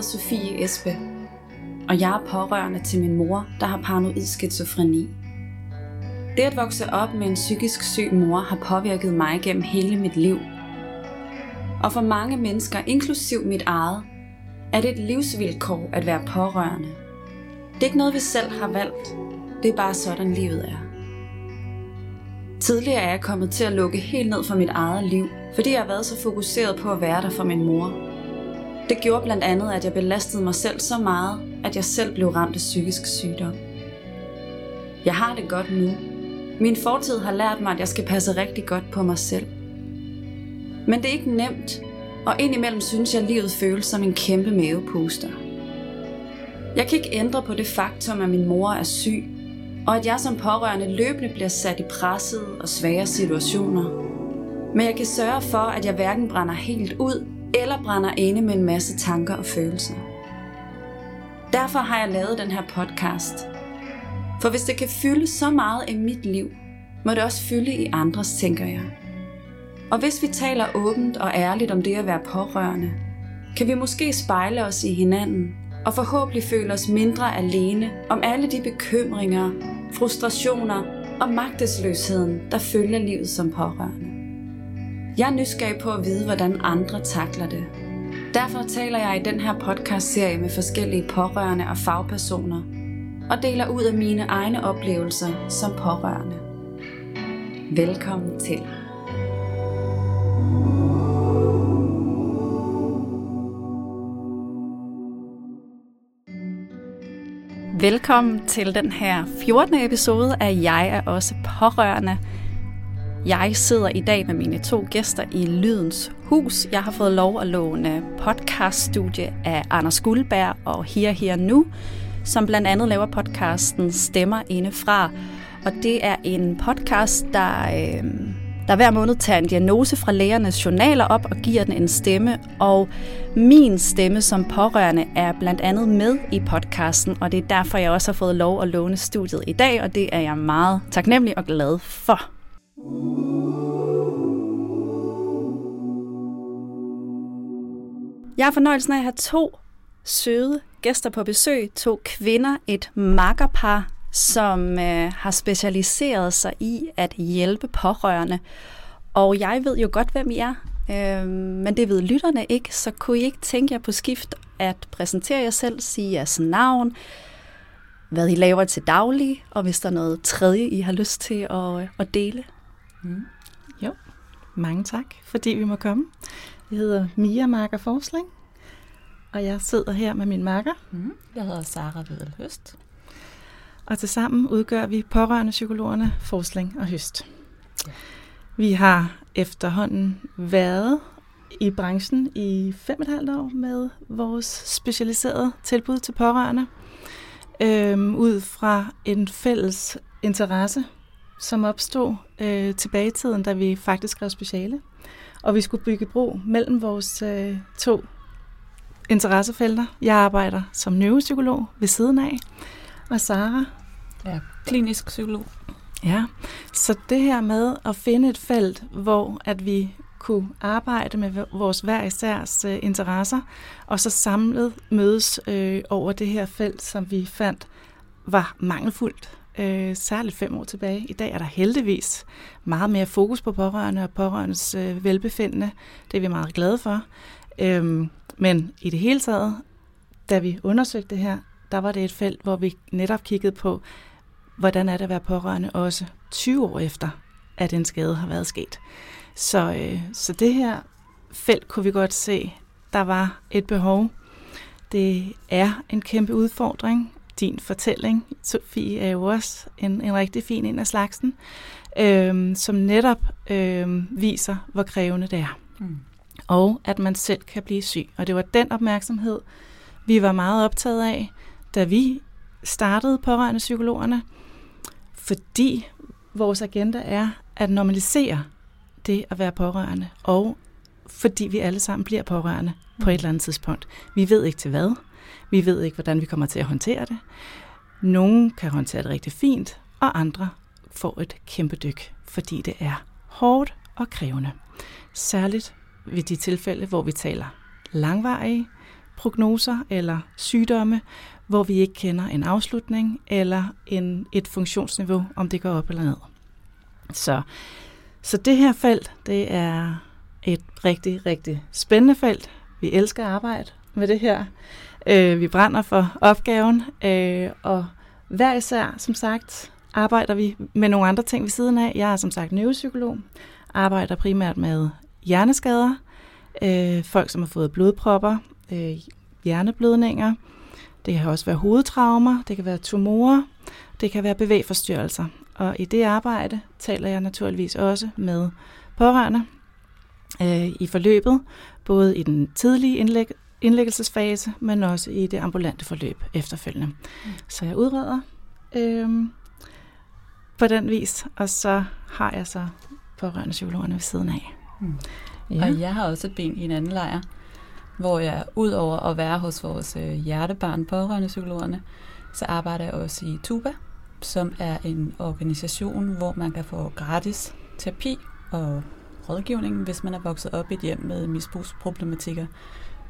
Hedder Sofie Espe, og jeg er pårørende til min mor, der har paranoid skizofreni. Det at vokse op med en psykisk syg mor har påvirket mig gennem hele mit liv. Og for mange mennesker, inklusiv mit eget, er det et livsvilkår at være pårørende. Det er ikke noget, vi selv har valgt. Det er bare sådan, livet er. Tidligere er jeg kommet til at lukke helt ned for mit eget liv, fordi jeg har været så fokuseret på at være der for min mor. Det gjorde blandt andet, at jeg belastede mig selv så meget, at jeg selv blev ramt af psykisk sygdom. Jeg har det godt nu. Min fortid har lært mig, at jeg skal passe rigtig godt på mig selv. Men det er ikke nemt, og indimellem synes jeg, at livet føles som en kæmpe mavepuster. Jeg kan ikke ændre på det faktum, at min mor er syg, og at jeg som pårørende løbende bliver sat i pressede og svære situationer. Men jeg kan sørge for, at jeg hverken brænder helt ud, eller brænder inde med en masse tanker og følelser. Derfor har jeg lavet den her podcast. For hvis det kan fylde så meget i mit liv, må det også fylde i andres, tænker jeg. Og hvis vi taler åbent og ærligt om det at være pårørende, kan vi måske spejle os i hinanden og forhåbentlig føle os mindre alene om alle de bekymringer, frustrationer og magtesløsheden, der følger livet som pårørende. Jeg er nysgerrig på at vide, hvordan andre takler det. Derfor taler jeg i den her podcast-serie med forskellige pårørende og fagpersoner, og deler ud af mine egne oplevelser som pårørende. Velkommen til. Velkommen til den her 14. episode af Jeg er også pårørende. Jeg sidder i dag med mine to gæster i Lydens Hus. Jeg har fået lov at låne podcaststudie af Anders Guldberg og Her Her Nu, som blandt andet laver podcasten Stemmer Indefra. Og det er en podcast, der, øh, der hver måned tager en diagnose fra lægernes journaler op og giver den en stemme. Og min stemme som pårørende er blandt andet med i podcasten, og det er derfor, jeg også har fået lov at låne studiet i dag, og det er jeg meget taknemmelig og glad for. Jeg har fornøjelsen af at have to søde gæster på besøg. To kvinder, et makkerpar, som øh, har specialiseret sig i at hjælpe pårørende. Og jeg ved jo godt, hvem I er, øh, men det ved lytterne ikke, så kunne I ikke tænke jer på skift at præsentere jer selv, sige jeres navn, hvad I laver til daglig, og hvis der er noget tredje, I har lyst til at, øh, at dele. Mm. Jo, mange tak, fordi vi må komme. Jeg hedder Mia Marker Forsling, og jeg sidder her med min makker. Mm. Jeg hedder Sara Vedel Høst. Og tilsammen udgør vi pårørende psykologerne Forsling og Høst. Ja. Vi har efterhånden været i branchen i fem og et halvt år med vores specialiserede tilbud til pårørende, øhm, ud fra en fælles interesse som opstod øh, tilbage i tiden, da vi faktisk skrev speciale. Og vi skulle bygge bro mellem vores øh, to interessefelter. Jeg arbejder som neuropsykolog ved siden af, og Sara Ja, klinisk psykolog. Ja, så det her med at finde et felt, hvor at vi kunne arbejde med vores hver isærs øh, interesser, og så samlet mødes øh, over det her felt, som vi fandt var mangelfuldt øh, særligt fem år tilbage. I dag er der heldigvis meget mere fokus på pårørende og pårørendes øh, velbefindende. Det er vi meget glade for. Øhm, men i det hele taget, da vi undersøgte det her, der var det et felt, hvor vi netop kiggede på, hvordan er det at være pårørende også 20 år efter, at en skade har været sket. Så, øh, så det her felt kunne vi godt se, der var et behov. Det er en kæmpe udfordring, din fortælling, Sofie, er jo også en, en rigtig fin en af slagsen, øhm, som netop øhm, viser, hvor krævende det er. Mm. Og at man selv kan blive syg. Og det var den opmærksomhed, vi var meget optaget af, da vi startede pårørende psykologerne, fordi vores agenda er at normalisere det at være pårørende, og fordi vi alle sammen bliver pårørende på et eller andet tidspunkt. Vi ved ikke til hvad, vi ved ikke, hvordan vi kommer til at håndtere det. Nogle kan håndtere det rigtig fint, og andre får et kæmpe dyk, fordi det er hårdt og krævende. Særligt ved de tilfælde, hvor vi taler langvarige, prognoser eller sygdomme, hvor vi ikke kender en afslutning eller en, et funktionsniveau, om det går op eller ned. Så, så det her felt, det er et rigtig, rigtig spændende felt. Vi elsker at arbejde med det her. Øh, vi brænder for opgaven, øh, og hver især, som sagt, arbejder vi med nogle andre ting ved siden af. Jeg er som sagt neuropsykolog, arbejder primært med hjerneskader, øh, folk som har fået blodpropper, øh, hjerneblødninger, det kan også være hovedtraumer, det kan være tumorer, det kan være bevægforstyrrelser. Og i det arbejde taler jeg naturligvis også med pårørende øh, i forløbet, både i den tidlige indlæg, indlæggelsesfase, men også i det ambulante forløb efterfølgende. Mm. Så jeg udreder øh, på den vis, og så har jeg så pårørende psykologerne ved siden af. Mm. Ja. Og jeg har også et ben i en anden lejr, hvor jeg ud over at være hos vores øh, hjertebarn pårørende psykologerne, så arbejder jeg også i Tuba, som er en organisation, hvor man kan få gratis terapi og rådgivning, hvis man er vokset op i et hjem med misbrugsproblematikker.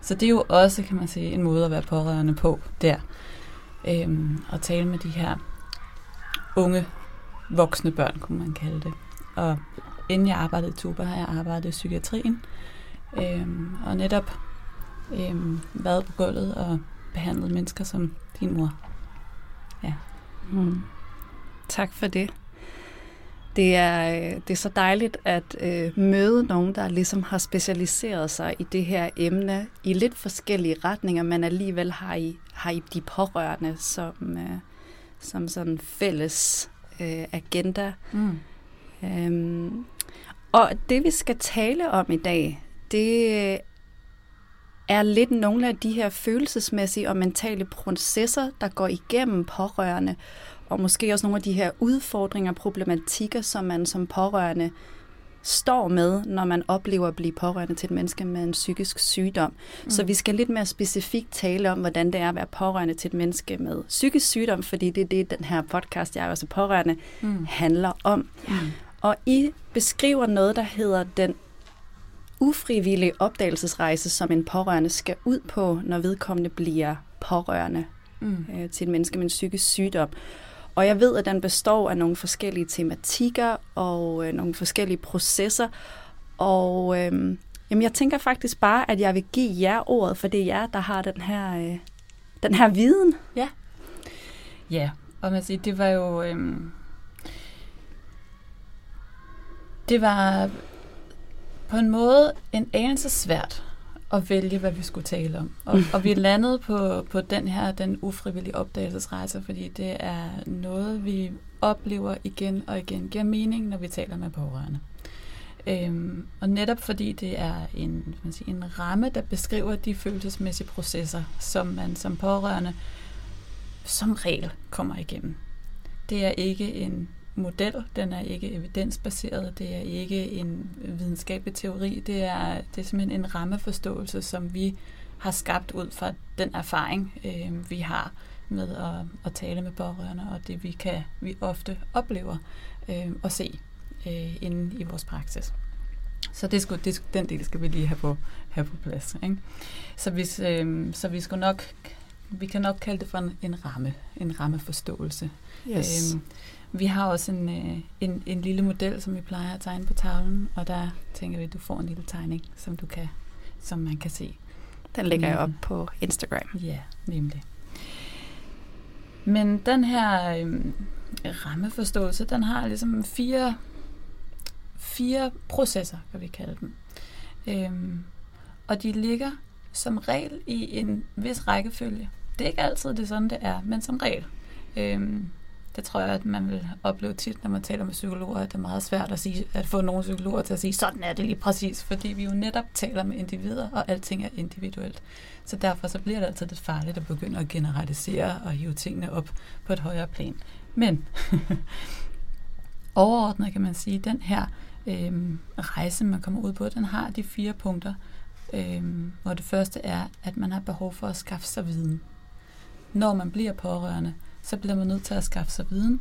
Så det er jo også, kan man sige, en måde at være pårørende på der. Øhm, og tale med de her unge voksne børn, kunne man kalde det. Og inden jeg arbejdede i Tuba, har jeg arbejdet i psykiatrien. Øhm, og netop øhm, været på gulvet og behandlet mennesker som din mor. Ja. Mm. Tak for det. Det er, øh, det er så dejligt at øh, møde nogen, der ligesom har specialiseret sig i det her emne i lidt forskellige retninger, men alligevel har I, har I de pårørende som, øh, som sådan fælles øh, agenda. Mm. Øhm, og det vi skal tale om i dag, det er lidt nogle af de her følelsesmæssige og mentale processer, der går igennem pårørende, og måske også nogle af de her udfordringer og problematikker, som man som pårørende står med, når man oplever at blive pårørende til et menneske med en psykisk sygdom. Mm. Så vi skal lidt mere specifikt tale om, hvordan det er at være pårørende til et menneske med psykisk sygdom, fordi det er det, den her podcast, jeg er også pårørende, mm. handler om. Mm. Og I beskriver noget, der hedder den ufrivillige opdagelsesrejse, som en pårørende skal ud på, når vedkommende bliver pårørende mm. øh, til et menneske med en psykisk sygdom. Og jeg ved, at den består af nogle forskellige tematikker og øh, nogle forskellige processer. Og øh, jamen, jeg tænker faktisk bare, at jeg vil give jer ordet, for det er jer, der har den her, øh, den her viden. Ja. Ja, og man siger, det var jo... Øh, det var på en måde en anelse svært at vælge, hvad vi skulle tale om. Og, og vi landede på, på den her, den ufrivillige opdagelsesrejse, fordi det er noget, vi oplever igen og igen, giver mening, når vi taler med pårørende. Øhm, og netop fordi det er en, man siger, en ramme, der beskriver de følelsesmæssige processer, som man som pårørende som regel kommer igennem. Det er ikke en model, den er ikke evidensbaseret, det er ikke en videnskabelig teori, det er, det er simpelthen en rammeforståelse, som vi har skabt ud fra den erfaring, øh, vi har med at, at tale med pårørende, og det vi kan vi ofte oplever øh, og se øh, inde i vores praksis. Så det skulle, det, den del skal vi lige have på, have på plads. Ikke? Så, hvis, øh, så vi skulle nok, vi kan nok kalde det for en, en ramme, en rammeforståelse. Yes. Øh, vi har også en, øh, en, en lille model, som vi plejer at tegne på tavlen, og der tænker vi, at du får en lille tegning, som du kan, som man kan se. Den lægger jeg op på Instagram. Ja, nemlig. Men den her øh, rammeforståelse, den har ligesom fire, fire processer, kan vi kalde dem. Øhm, og de ligger som regel i en vis rækkefølge. Det er ikke altid det sådan, det er, men som regel. Øhm, det tror jeg, at man vil opleve tit, når man taler med psykologer, at det er meget svært at, sige, at få nogle psykologer til at sige, sådan er det lige præcis, fordi vi jo netop taler med individer, og alting er individuelt. Så derfor så bliver det altid lidt farligt at begynde at generalisere og hive tingene op på et højere plan. Men overordnet kan man sige, at den her øh, rejse, man kommer ud på, den har de fire punkter, øh, hvor det første er, at man har behov for at skaffe sig viden. Når man bliver pårørende, så bliver man nødt til at skaffe sig viden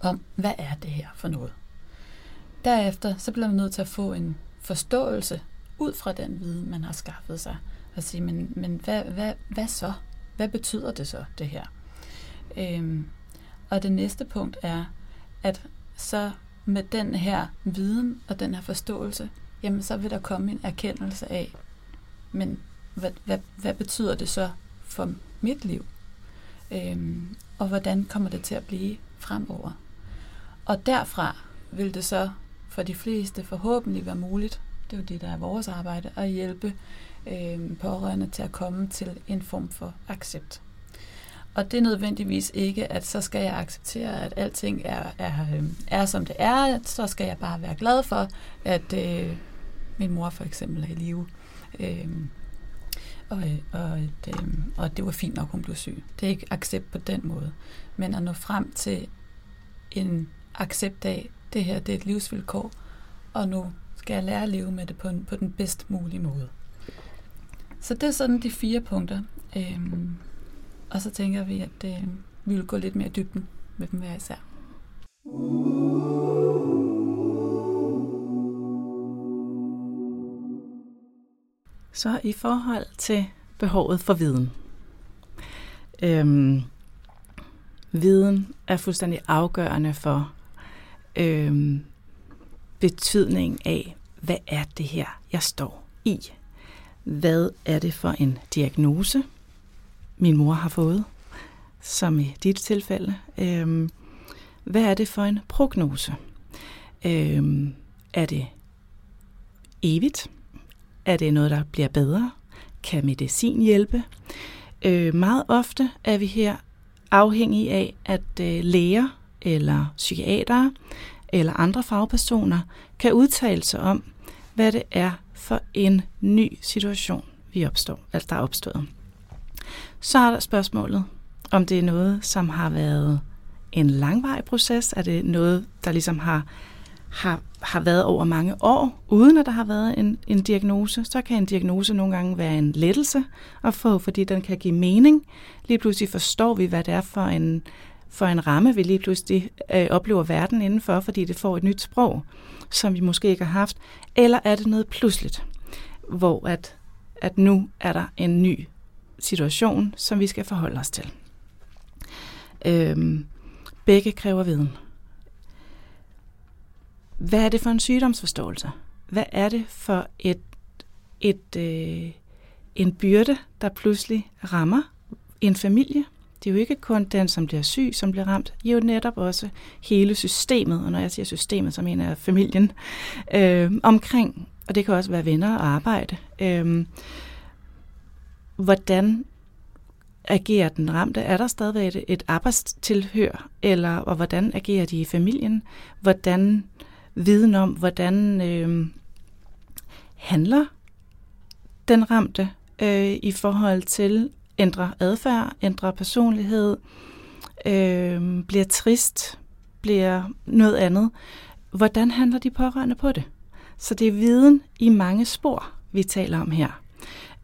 om, hvad er det her for noget. Derefter så bliver man nødt til at få en forståelse ud fra den viden, man har skaffet sig. og sige, men, men hvad, hvad, hvad så? Hvad betyder det så, det her? Øhm, og det næste punkt er, at så med den her viden og den her forståelse, jamen så vil der komme en erkendelse af, men hvad, hvad, hvad betyder det så for mit liv? Øhm, og hvordan kommer det til at blive fremover? Og derfra vil det så for de fleste forhåbentlig være muligt, det er jo det, der er vores arbejde, at hjælpe øh, pårørende til at komme til en form for accept. Og det er nødvendigvis ikke, at så skal jeg acceptere, at alting er, er, øhm, er som det er. Så skal jeg bare være glad for, at øh, min mor for eksempel er i live. Øh, og, øh, og, at, øh, og det var fint nok, hun blev syg. Det er ikke accept på den måde. Men at nå frem til en accept af, det her det er et livsvilkår, og nu skal jeg lære at leve med det på, en, på den bedst mulige måde. Så det er sådan de fire punkter. Øhm, og så tænker vi, at øh, vi vil gå lidt mere dybden med dem hver især. Så i forhold til behovet for viden. Øhm, viden er fuldstændig afgørende for øhm, betydningen af, hvad er det her, jeg står i? Hvad er det for en diagnose, min mor har fået, som i dit tilfælde? Øhm, hvad er det for en prognose? Øhm, er det evigt? Er det noget, der bliver bedre? Kan medicin hjælpe? Øh, meget ofte er vi her afhængige af, at øh, læger eller psykiatere eller andre fagpersoner kan udtale sig om, hvad det er for en ny situation, vi opstår, altså der er opstået. Så er der spørgsmålet, om det er noget, som har været en langvarig proces. Er det noget, der ligesom har, har, har været over mange år, uden at der har været en, en diagnose? Så kan en diagnose nogle gange være en lettelse at få, fordi den kan give mening. Lige pludselig forstår vi, hvad det er for en, for en ramme, vi lige pludselig øh, oplever verden indenfor, fordi det får et nyt sprog, som vi måske ikke har haft. Eller er det noget pludseligt, hvor at, at nu er der en ny situation, som vi skal forholde os til. Øhm, begge kræver viden. Hvad er det for en sygdomsforståelse? Hvad er det for et, et, øh, en byrde, der pludselig rammer en familie? Det er jo ikke kun den, som bliver syg, som bliver ramt. Det er jo netop også hele systemet, og når jeg siger systemet, så mener jeg familien øh, omkring, og det kan også være venner og arbejde. Øh, hvordan agerer den ramte? Er der stadigvæk et, et arbejdstilhør, eller og hvordan agerer de i familien? Hvordan viden om, hvordan øh, handler den ramte øh, i forhold til ændre adfærd, ændre personlighed, øh, bliver trist, bliver noget andet. Hvordan handler de pårørende på det? Så det er viden i mange spor, vi taler om her.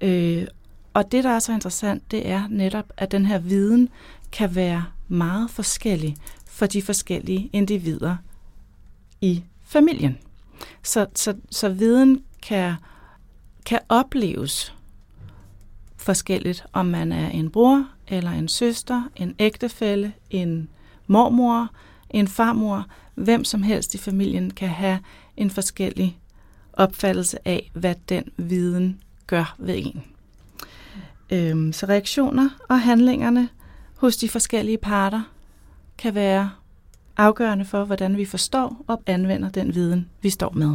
Øh, og det, der er så interessant, det er netop, at den her viden kan være meget forskellig for de forskellige individer i familien. Så, så, så viden kan, kan opleves forskelligt, om man er en bror eller en søster, en ægtefælle, en mormor, en farmor, hvem som helst i familien kan have en forskellig opfattelse af, hvad den viden gør ved en. Øhm, så reaktioner og handlingerne hos de forskellige parter kan være afgørende for, hvordan vi forstår og anvender den viden, vi står med.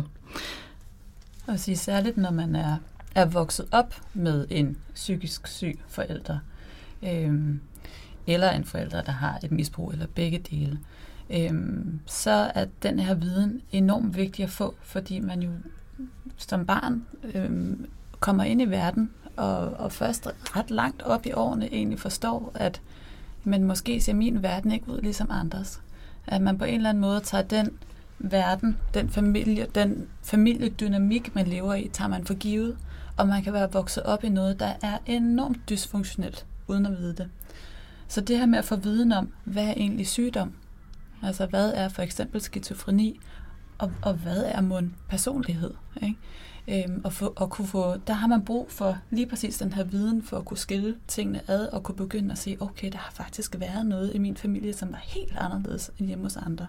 Og sige særligt, når man er, er vokset op med en psykisk syg forælder, øhm, eller en forælder, der har et misbrug, eller begge dele, øhm, så er den her viden enormt vigtig at få, fordi man jo som barn øhm, kommer ind i verden og, og først ret langt op i årene egentlig forstår, at men måske ser min verden ikke ud ligesom andres. At man på en eller anden måde tager den verden, den familie, den familiedynamik, man lever i, tager man for givet, og man kan være vokset op i noget, der er enormt dysfunktionelt, uden at vide det. Så det her med at få viden om, hvad er egentlig sygdom? Altså hvad er for eksempel skizofreni? og, og hvad er mund personlighed? Ikke? Øhm, og, for, og kunne få, der har man brug for lige præcis den her viden for at kunne skille tingene ad og kunne begynde at sige, okay, der har faktisk været noget i min familie, som var helt anderledes end hjemme hos andre.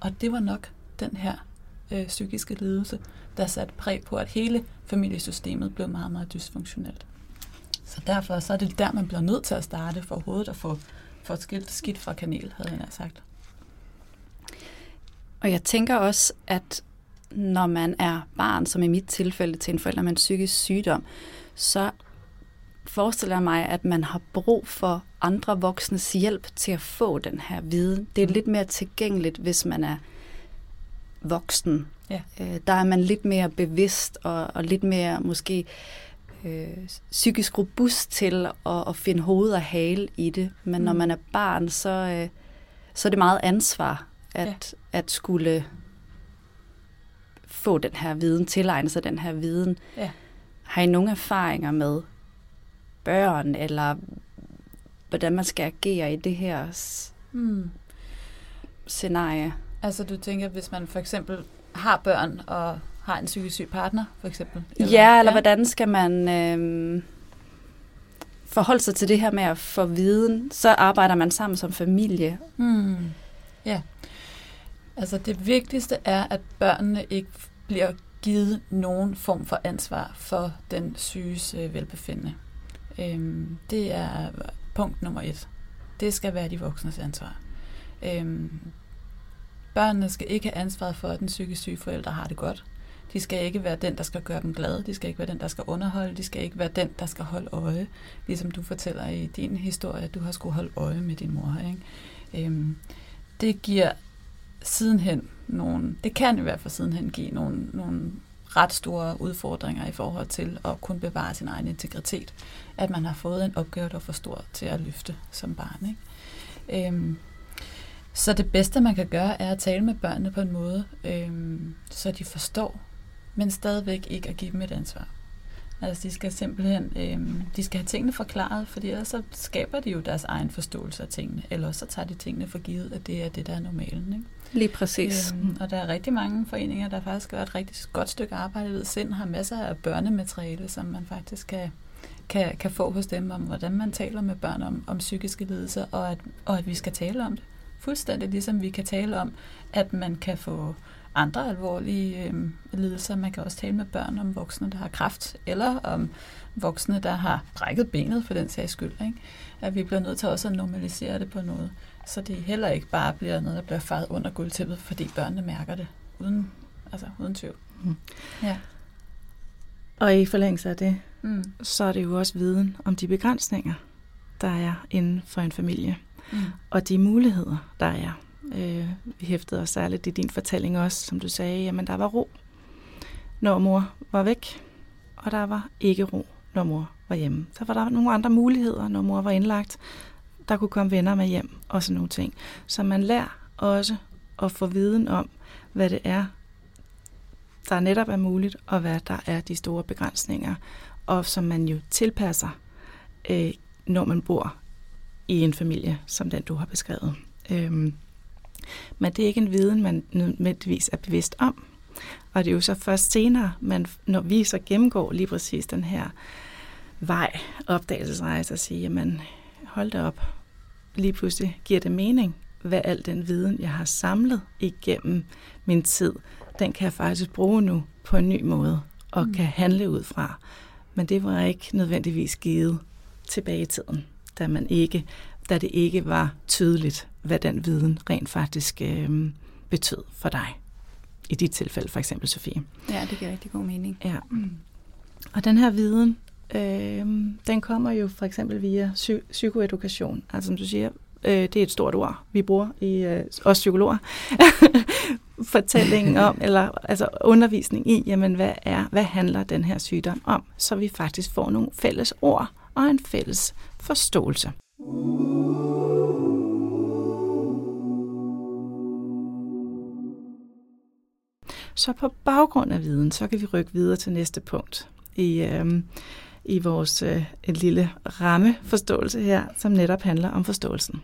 Og det var nok den her øh, psykiske lidelse, der satte præg på, at hele familiesystemet blev meget, meget dysfunktionelt. Så derfor så er det der, man bliver nødt til at starte for overhovedet at få, få skilt skidt fra kanel, havde jeg sagt. Og jeg tænker også, at når man er barn, som i mit tilfælde til en forælder med en psykisk sygdom, så forestiller jeg mig, at man har brug for andre voksnes hjælp til at få den her viden. Det er lidt mere tilgængeligt, hvis man er voksen. Ja. Øh, der er man lidt mere bevidst og, og lidt mere måske øh, psykisk robust til at, at finde hoved og hale i det. Men mm. når man er barn, så, øh, så er det meget ansvar at, ja. at skulle få den her viden, tilegne sig den her viden. Ja. Har I nogle erfaringer med børn, eller hvordan man skal agere i det her mm. scenarie? Altså du tænker, hvis man for eksempel har børn og har en psykisk syg partner, for eksempel? Eller, ja, eller ja. hvordan skal man øh, forholde sig til det her med at få viden? Så arbejder man sammen som familie. Mm. Ja. Altså det vigtigste er, at børnene ikke bliver givet nogen form for ansvar for den syges øh, velbefindende. Øhm, det er punkt nummer et. Det skal være de voksnes ansvar. Øhm, børnene skal ikke have ansvaret for, at den psykisk syge forælder har det godt. De skal ikke være den, der skal gøre dem glade. De skal ikke være den, der skal underholde. De skal ikke være den, der skal holde øje. Ligesom du fortæller i din historie, at du har skulle holde øje med din mor. Ikke? Øhm, det giver sidenhen nogle, det kan i hvert fald sidenhen give nogle, nogle ret store udfordringer i forhold til at kunne bevare sin egen integritet. At man har fået en opgave, der er for stor til at løfte som barn. Ikke? Øhm, så det bedste, man kan gøre, er at tale med børnene på en måde, øhm, så de forstår, men stadigvæk ikke at give dem et ansvar. Altså de skal simpelthen, øhm, de skal have tingene forklaret, fordi ellers så skaber de jo deres egen forståelse af tingene, eller så tager de tingene for givet, at det er det, der er normalen. Ikke? Lige præcis. Øhm, og der er rigtig mange foreninger, der faktisk gør et rigtig godt stykke arbejde ved sind, har masser af børnemateriale, som man faktisk kan, kan, kan få hos dem, om hvordan man taler med børn om, om psykiske lidelser, og at, og at vi skal tale om det. Fuldstændig ligesom vi kan tale om, at man kan få andre alvorlige øh, lidelser. Man kan også tale med børn om voksne, der har kræft, eller om voksne, der har brækket benet for den sags skyld. Ikke? At vi bliver nødt til også at normalisere det på noget, så det heller ikke bare bliver noget, der bliver faret under gulvtæppet, fordi børnene mærker det, uden, altså, uden tvivl. Mm. Ja. Og i forlængelse af det, mm. så er det jo også viden om de begrænsninger, der er inden for en familie, mm. og de muligheder, der er. Øh, vi hæftede os særligt i din fortælling også, som du sagde, jamen der var ro, når mor var væk, og der var ikke ro, når mor var hjemme. Så var der nogle andre muligheder, når mor var indlagt. Der kunne komme venner med hjem og sådan nogle ting. Så man lærer også at få viden om, hvad det er, der netop er muligt, og hvad der er de store begrænsninger, og som man jo tilpasser, øh, når man bor i en familie, som den du har beskrevet. Øhm, men det er ikke en viden, man nødvendigvis er bevidst om. Og det er jo så først senere, man, når vi så gennemgår lige præcis den her vej, opdagelsesrejse, og siger, jamen hold da op, lige pludselig giver det mening, hvad al den viden, jeg har samlet igennem min tid, den kan jeg faktisk bruge nu på en ny måde, og mm. kan handle ud fra. Men det var ikke nødvendigvis givet tilbage i tiden, da man ikke da det ikke var tydeligt, hvad den viden rent faktisk øh, betød for dig. I dit tilfælde for eksempel, Sofie. Ja, det giver rigtig god mening. Ja. Mm. Og den her viden, øh, den kommer jo for eksempel via psy- psykoedukation. Altså som du siger, øh, det er et stort ord, vi bruger i øh, os psykologer. Fortællingen om, eller altså undervisning i, jamen hvad er, hvad handler den her sygdom om, så vi faktisk får nogle fælles ord og en fælles forståelse. Så på baggrund af viden, så kan vi rykke videre til næste punkt i, øh, i vores øh, en lille rammeforståelse her, som netop handler om forståelsen.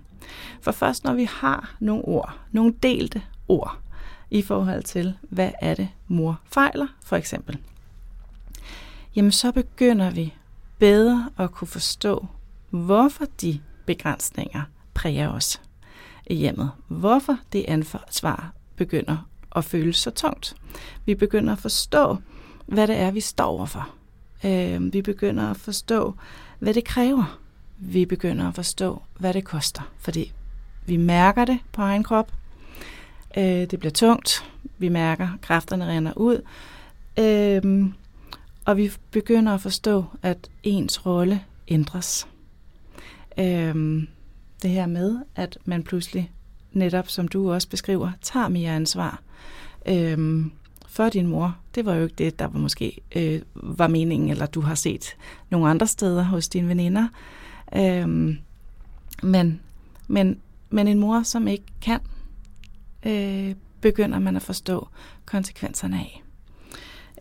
For først når vi har nogle ord, nogle delte ord, i forhold til, hvad er det, mor fejler, for eksempel. Jamen så begynder vi bedre at kunne forstå, hvorfor de begrænsninger præger os i hjemmet. Hvorfor det ansvar begynder at føles så tungt. Vi begynder at forstå, hvad det er, vi står overfor. Øh, vi begynder at forstå, hvad det kræver. Vi begynder at forstå, hvad det koster. Fordi vi mærker det på egen krop. Øh, det bliver tungt. Vi mærker, at kræfterne render ud. Øh, og vi begynder at forstå, at ens rolle ændres. Øhm, det her med, at man pludselig, netop som du også beskriver, tager mere ansvar øhm, for din mor. Det var jo ikke det, der var måske øh, var meningen, eller du har set nogle andre steder hos dine veninder. Øhm, men, men, men en mor, som ikke kan, øh, begynder man at forstå konsekvenserne af.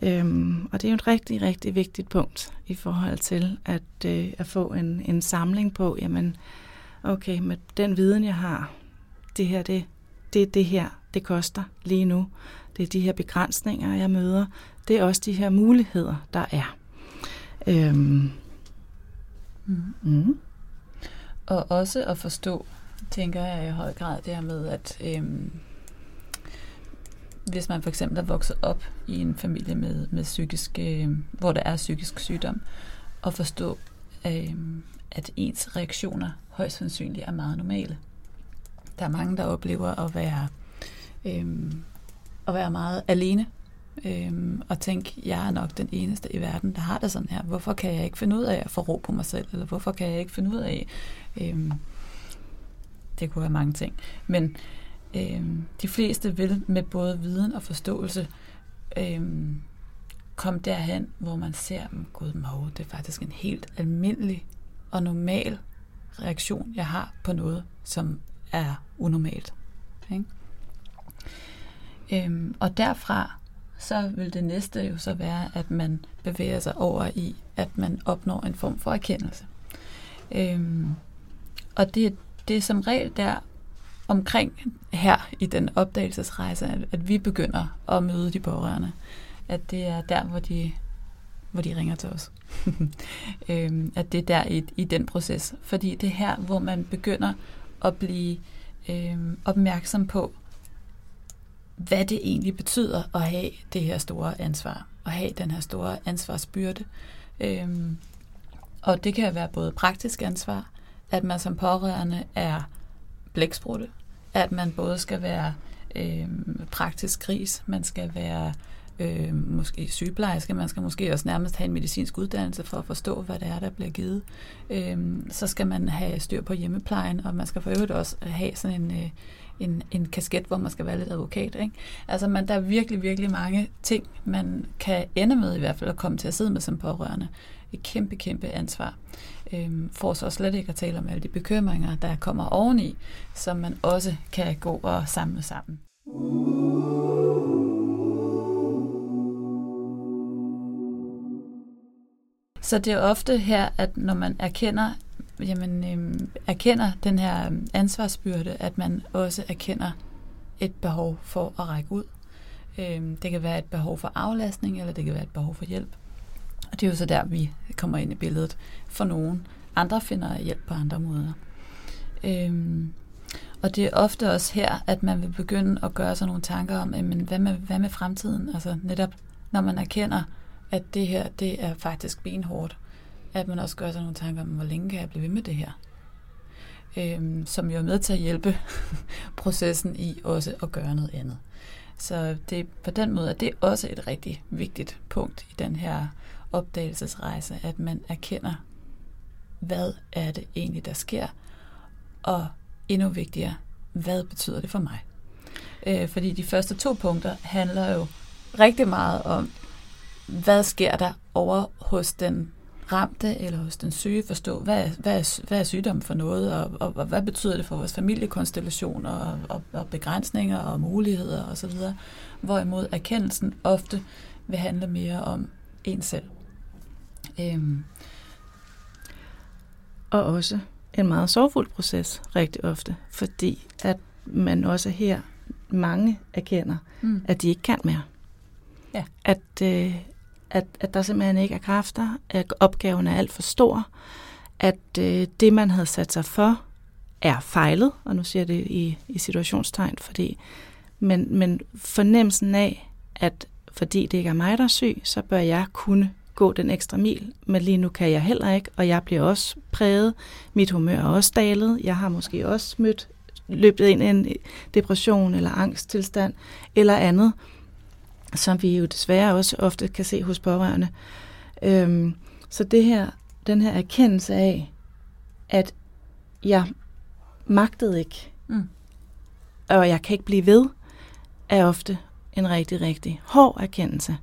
Øhm, og det er jo et rigtig, rigtig vigtigt punkt i forhold til at, øh, at få en, en samling på, jamen, okay, med den viden, jeg har, det her, det, det det her, det koster lige nu. Det er de her begrænsninger, jeg møder. Det er også de her muligheder, der er. Øhm. Mm. Mm. Og også at forstå, tænker jeg i høj grad, det her med, at øhm, hvis man for eksempel er vokset op i en familie med, med psykisk, øh, hvor der er psykisk sygdom, og forstå, øh, at ens reaktioner højst sandsynligt er meget normale. Der er mange, der oplever at være, øh, at være meget alene, øh, og tænke, jeg er nok den eneste i verden, der har det sådan her. Hvorfor kan jeg ikke finde ud af at få ro på mig selv? Eller hvorfor kan jeg ikke finde ud af... Øh, det kunne være mange ting. Men øh, de fleste vil med både viden og forståelse øh, komme derhen, hvor man ser, gud mor, det er faktisk en helt almindelig og normal reaktion, jeg har på noget, som er unormalt. Ikke? Øhm, og derfra, så vil det næste jo så være, at man bevæger sig over i, at man opnår en form for erkendelse. Øhm, og det, det er som regel der omkring her i den opdagelsesrejse, at, at vi begynder at møde de pårørende. At det er der, hvor de, hvor de ringer til os. øhm, at det er der i, i den proces. Fordi det er her, hvor man begynder at blive øhm, opmærksom på, hvad det egentlig betyder at have det her store ansvar. At have den her store ansvarsbyrde. Øhm, og det kan være både praktisk ansvar, at man som pårørende er blæksprutte, at man både skal være øh, praktisk gris, man skal være øh, måske sygeplejerske, man skal måske også nærmest have en medicinsk uddannelse for at forstå, hvad det er, der bliver givet. Øh, så skal man have styr på hjemmeplejen, og man skal for øvrigt også have sådan en, øh, en, en kasket, hvor man skal være lidt advokat. Ikke? Altså man, der er virkelig, virkelig mange ting, man kan ende med i hvert fald at komme til at sidde med som pårørende. Et kæmpe, kæmpe ansvar. Øhm, for så slet ikke at tale om alle de bekymringer, der kommer oveni, som man også kan gå og samle sammen. Så det er ofte her, at når man erkender, jamen, øhm, erkender den her øhm, ansvarsbyrde, at man også erkender et behov for at række ud. Øhm, det kan være et behov for aflastning, eller det kan være et behov for hjælp. Og det er jo så der, vi kommer ind i billedet for nogen. Andre finder hjælp på andre måder. Øhm, og det er ofte også her, at man vil begynde at gøre sig nogle tanker om, jamen, hvad, med, hvad med fremtiden? Altså netop, når man erkender, at det her, det er faktisk benhårdt, at man også gør sig nogle tanker om, hvor længe kan jeg blive ved med det her? Øhm, som jo er med til at hjælpe processen i også at gøre noget andet. Så det, på den måde er det også et rigtig vigtigt punkt i den her opdagelsesrejse, at man erkender, hvad er det egentlig, der sker, og endnu vigtigere, hvad betyder det for mig? Øh, fordi de første to punkter handler jo rigtig meget om, hvad sker der over hos den ramte eller hos den syge, forstå, hvad hvad er, hvad er sygdom for noget, og, og, og hvad betyder det for vores familiekonstellation, og, og, og begrænsninger og muligheder osv., hvorimod erkendelsen ofte vil handle mere om en selv. Øhm. Og også en meget sorgfuld proces rigtig ofte, fordi at man også her mange erkender, mm. at de ikke kan mere. Ja. At, øh, at, at der simpelthen ikke er kræfter, at opgaven er alt for stor, at øh, det, man havde sat sig for, er fejlet, og nu siger jeg det i, i situationstegn, fordi, men, men fornemmelsen af, at fordi det ikke er mig, der er syg, så bør jeg kunne gå den ekstra mil, men lige nu kan jeg heller ikke, og jeg bliver også præget. Mit humør er også dalet. Jeg har måske også mødt, løbet ind i en depression eller angsttilstand eller andet, som vi jo desværre også ofte kan se hos pårørende. Øhm, så det her, den her erkendelse af, at jeg magtede ikke, mm. og jeg kan ikke blive ved, er ofte en rigtig, rigtig hård erkendelse.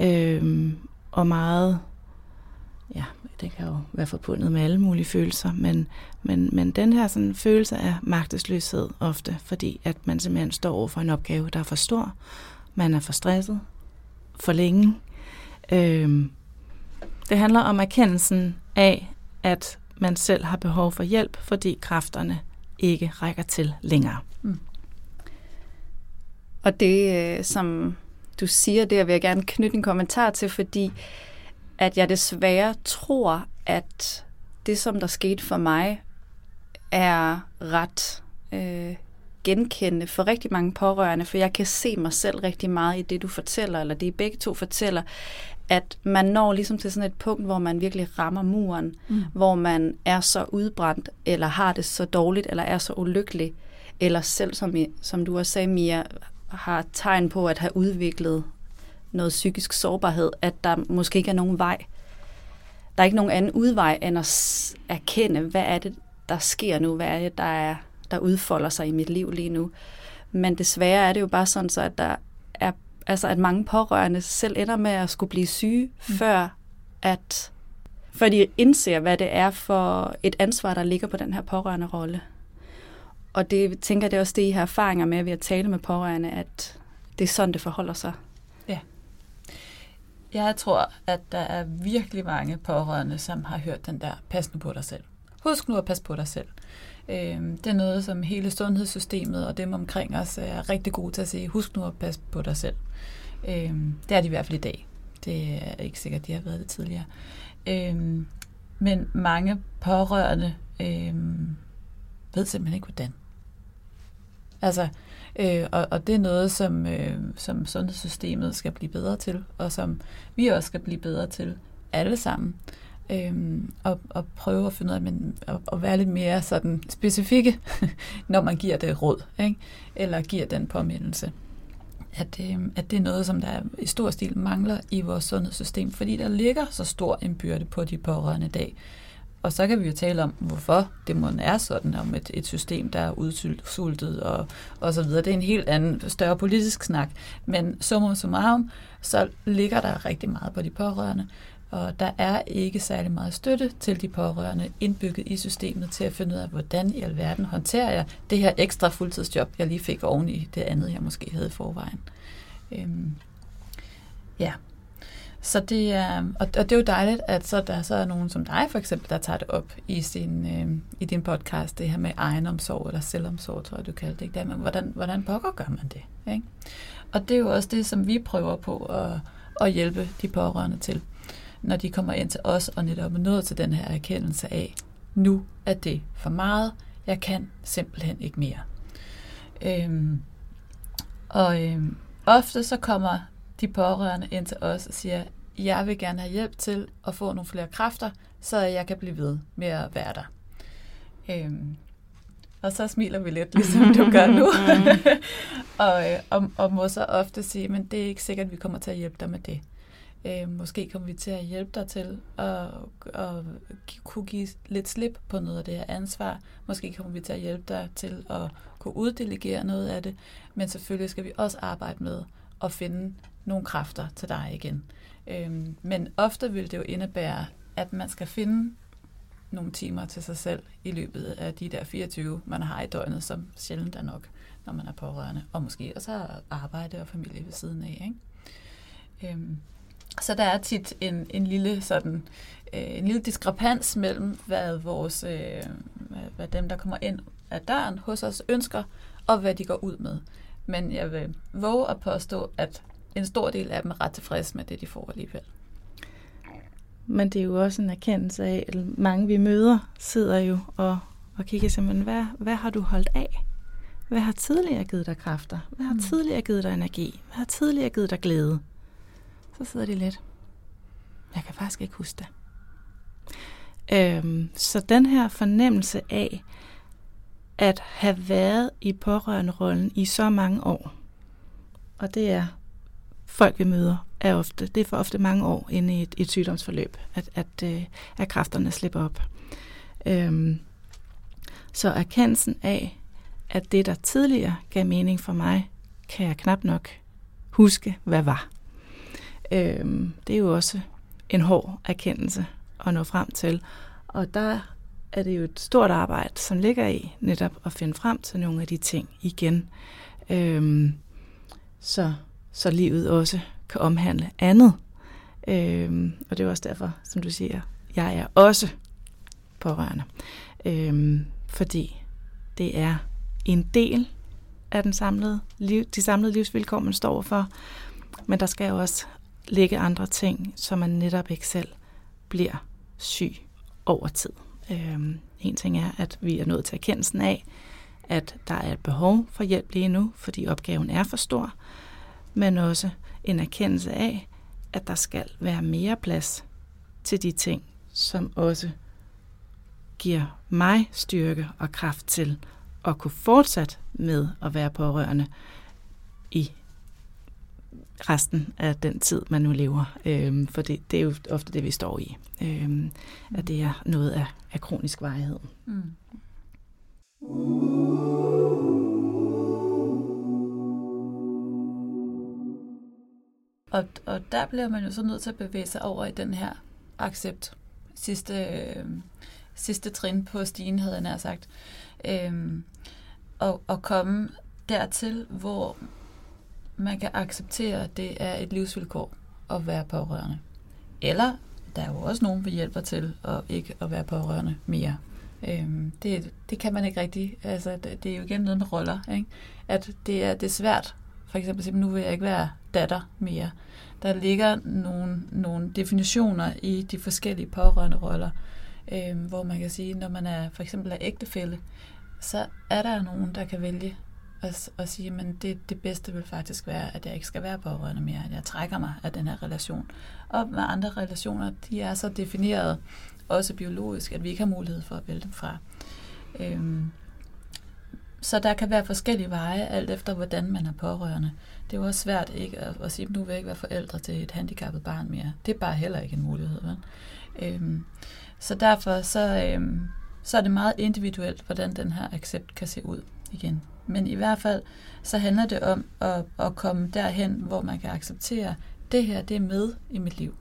Øhm, og meget, ja, det kan jo være forbundet med alle mulige følelser, men, men, men den her sådan, følelse af magtesløshed ofte, fordi at man simpelthen står over for en opgave, der er for stor, man er for stresset, for længe. Øhm, det handler om erkendelsen af, at man selv har behov for hjælp, fordi kræfterne ikke rækker til længere. Mm. Og det, øh, som du siger, det vil jeg gerne knytte en kommentar til, fordi at jeg desværre tror, at det, som der skete for mig, er ret øh, genkendende for rigtig mange pårørende, for jeg kan se mig selv rigtig meget i det, du fortæller, eller det I begge to fortæller, at man når ligesom til sådan et punkt, hvor man virkelig rammer muren, mm. hvor man er så udbrændt, eller har det så dårligt, eller er så ulykkelig, eller selv, som, som du også sagde, Mia, har tegn på at have udviklet noget psykisk sårbarhed, at der måske ikke er nogen vej. Der er ikke nogen anden udvej end at erkende, hvad er det, der sker nu, hvad er det, der, er, der udfolder sig i mit liv lige nu. Men desværre er det jo bare sådan, så at der er, altså at mange pårørende selv ender med at skulle blive syge, mm. før at før de indser, hvad det er for et ansvar, der ligger på den her pårørende rolle. Og det tænker jeg, det er også det, I har erfaringer med ved at tale med pårørende, at det er sådan, det forholder sig. Ja. Jeg tror, at der er virkelig mange pårørende, som har hørt den der, pas nu på dig selv. Husk nu at passe på dig selv. Øhm, det er noget, som hele sundhedssystemet og dem omkring os er rigtig gode til at sige. Husk nu at passe på dig selv. Øhm, det er de i hvert fald i dag. Det er ikke sikkert, de har været det tidligere. Øhm, men mange pårørende øhm, ved simpelthen ikke, hvordan. Altså, øh, og, og det er noget, som, øh, som sundhedssystemet skal blive bedre til, og som vi også skal blive bedre til, alle sammen. Øhm, og, og prøve at finde ud af, men, at, at være lidt mere sådan specifikke, når man giver det råd, ikke? eller giver den påmindelse. At, øh, at det er noget, som der i stor stil mangler i vores sundhedssystem, fordi der ligger så stor en byrde på de pårørende i dag. Og så kan vi jo tale om, hvorfor det måden er sådan, om et, et system, der er udsultet og, og så videre. Det er en helt anden, større politisk snak. Men summa summarum, så ligger der rigtig meget på de pårørende, og der er ikke særlig meget støtte til de pårørende indbygget i systemet til at finde ud af, hvordan i alverden håndterer jeg det her ekstra fuldtidsjob, jeg lige fik oven i det andet, jeg måske havde i forvejen. Øhm, ja, så det er, og, og det er jo dejligt, at så der så er nogen som dig for eksempel, der tager det op i, sin, øh, i din podcast, det her med egenomsorg eller selvomsorg, tror jeg, du kalder det. Ikke? Men hvordan, hvordan pokker gør man det? Ikke? Og det er jo også det, som vi prøver på at, at hjælpe de pårørende til, når de kommer ind til os og netop er nået til den her erkendelse af, nu er det for meget, jeg kan simpelthen ikke mere. Øhm, og øhm, ofte så kommer de pårørende ind til os og siger, jeg vil gerne have hjælp til at få nogle flere kræfter, så jeg kan blive ved med at være der. Øhm, og så smiler vi lidt, ligesom du gør nu. og, øh, og, og må så ofte sige, men det er ikke sikkert, at vi kommer til at hjælpe dig med det. Øh, måske kommer vi til at hjælpe dig til at, at kunne give lidt slip på noget af det her ansvar. Måske kommer vi til at hjælpe dig til at kunne uddelegere noget af det. Men selvfølgelig skal vi også arbejde med at finde nogle kræfter til dig igen. Øhm, men ofte vil det jo indebære, at man skal finde nogle timer til sig selv i løbet af de der 24, man har i døgnet, som sjældent er nok, når man er pårørende, og måske også arbejde og familie ved siden af. Ikke? Øhm, så der er tit en, en lille sådan øh, en lille diskrepans mellem, hvad vores øh, hvad dem, der kommer ind af døren hos os, ønsker, og hvad de går ud med. Men jeg vil våge at påstå, at en stor del af dem er ret tilfredse med det, de får alligevel. Men det er jo også en erkendelse af, at mange vi møder sidder jo og, og kigger simpelthen, hvad, hvad har du holdt af? Hvad har tidligere givet dig kræfter? Hvad har mm. tidligere givet dig energi? Hvad har tidligere givet dig glæde? Så sidder de lidt. Jeg kan faktisk ikke huske det. Øhm, så den her fornemmelse af at have været i pårørende-rollen i så mange år, og det er folk, vi møder, er ofte, det er for ofte mange år inde i et, et sygdomsforløb, at, at, øh, at kræfterne slipper op. Øhm, så erkendelsen af, at det, der tidligere gav mening for mig, kan jeg knap nok huske, hvad var. Øhm, det er jo også en hård erkendelse at nå frem til. Og der er det jo et stort arbejde, som ligger i netop at finde frem til nogle af de ting igen. Øhm, så, så livet også kan omhandle andet. Øhm, og det er også derfor, som du siger, jeg er også pårørende. Øhm, fordi det er en del af den samlede liv, de samlede livsvilkår, man står for. Men der skal jo også ligge andre ting, så man netop ikke selv bliver syg over tid. Øhm, en ting er, at vi er nået til erkendelsen af, at der er et behov for hjælp lige nu, fordi opgaven er for stor, men også en erkendelse af, at der skal være mere plads til de ting, som også giver mig styrke og kraft til at kunne fortsætte med at være pårørende i resten af den tid, man nu lever. Øhm, for det, det er jo ofte det, vi står i. Øhm, at det er noget af, af kronisk varighed. Mm. Og, og der bliver man jo så nødt til at bevæge sig over i den her accept. Sidste, øh, sidste trin på stigen, havde jeg nær sagt. Øh, og, og komme dertil, hvor man kan acceptere, at det er et livsvilkår at være pårørende. Eller der er jo også nogen, vi hjælper til at ikke at være pårørende mere. Øhm, det, det kan man ikke rigtig. Altså, det, det er jo igen noget med roller. Ikke? At det er, det er svært. For eksempel sige, nu vil jeg ikke være datter mere. Der ligger nogle, nogle definitioner i de forskellige pårørende roller, øh, hvor man kan sige, når man er for eksempel er ægtefælde, så er der nogen, der kan vælge at, at sige, men det, det bedste vil faktisk være, at jeg ikke skal være pårørende mere, at jeg trækker mig af den her relation. Og med andre relationer, de er så defineret, også biologisk, at vi ikke har mulighed for at vælge dem fra. Øhm, så der kan være forskellige veje, alt efter hvordan man er pårørende. Det er jo også svært ikke at, at sige, at nu vil jeg ikke være forældre til et handicappet barn mere. Det er bare heller ikke en mulighed. Vel? Øhm, så derfor så, øhm, så er det meget individuelt, hvordan den her accept kan se ud igen. Men i hvert fald, så handler det om at, at komme derhen, hvor man kan acceptere, det her, det er med i mit liv.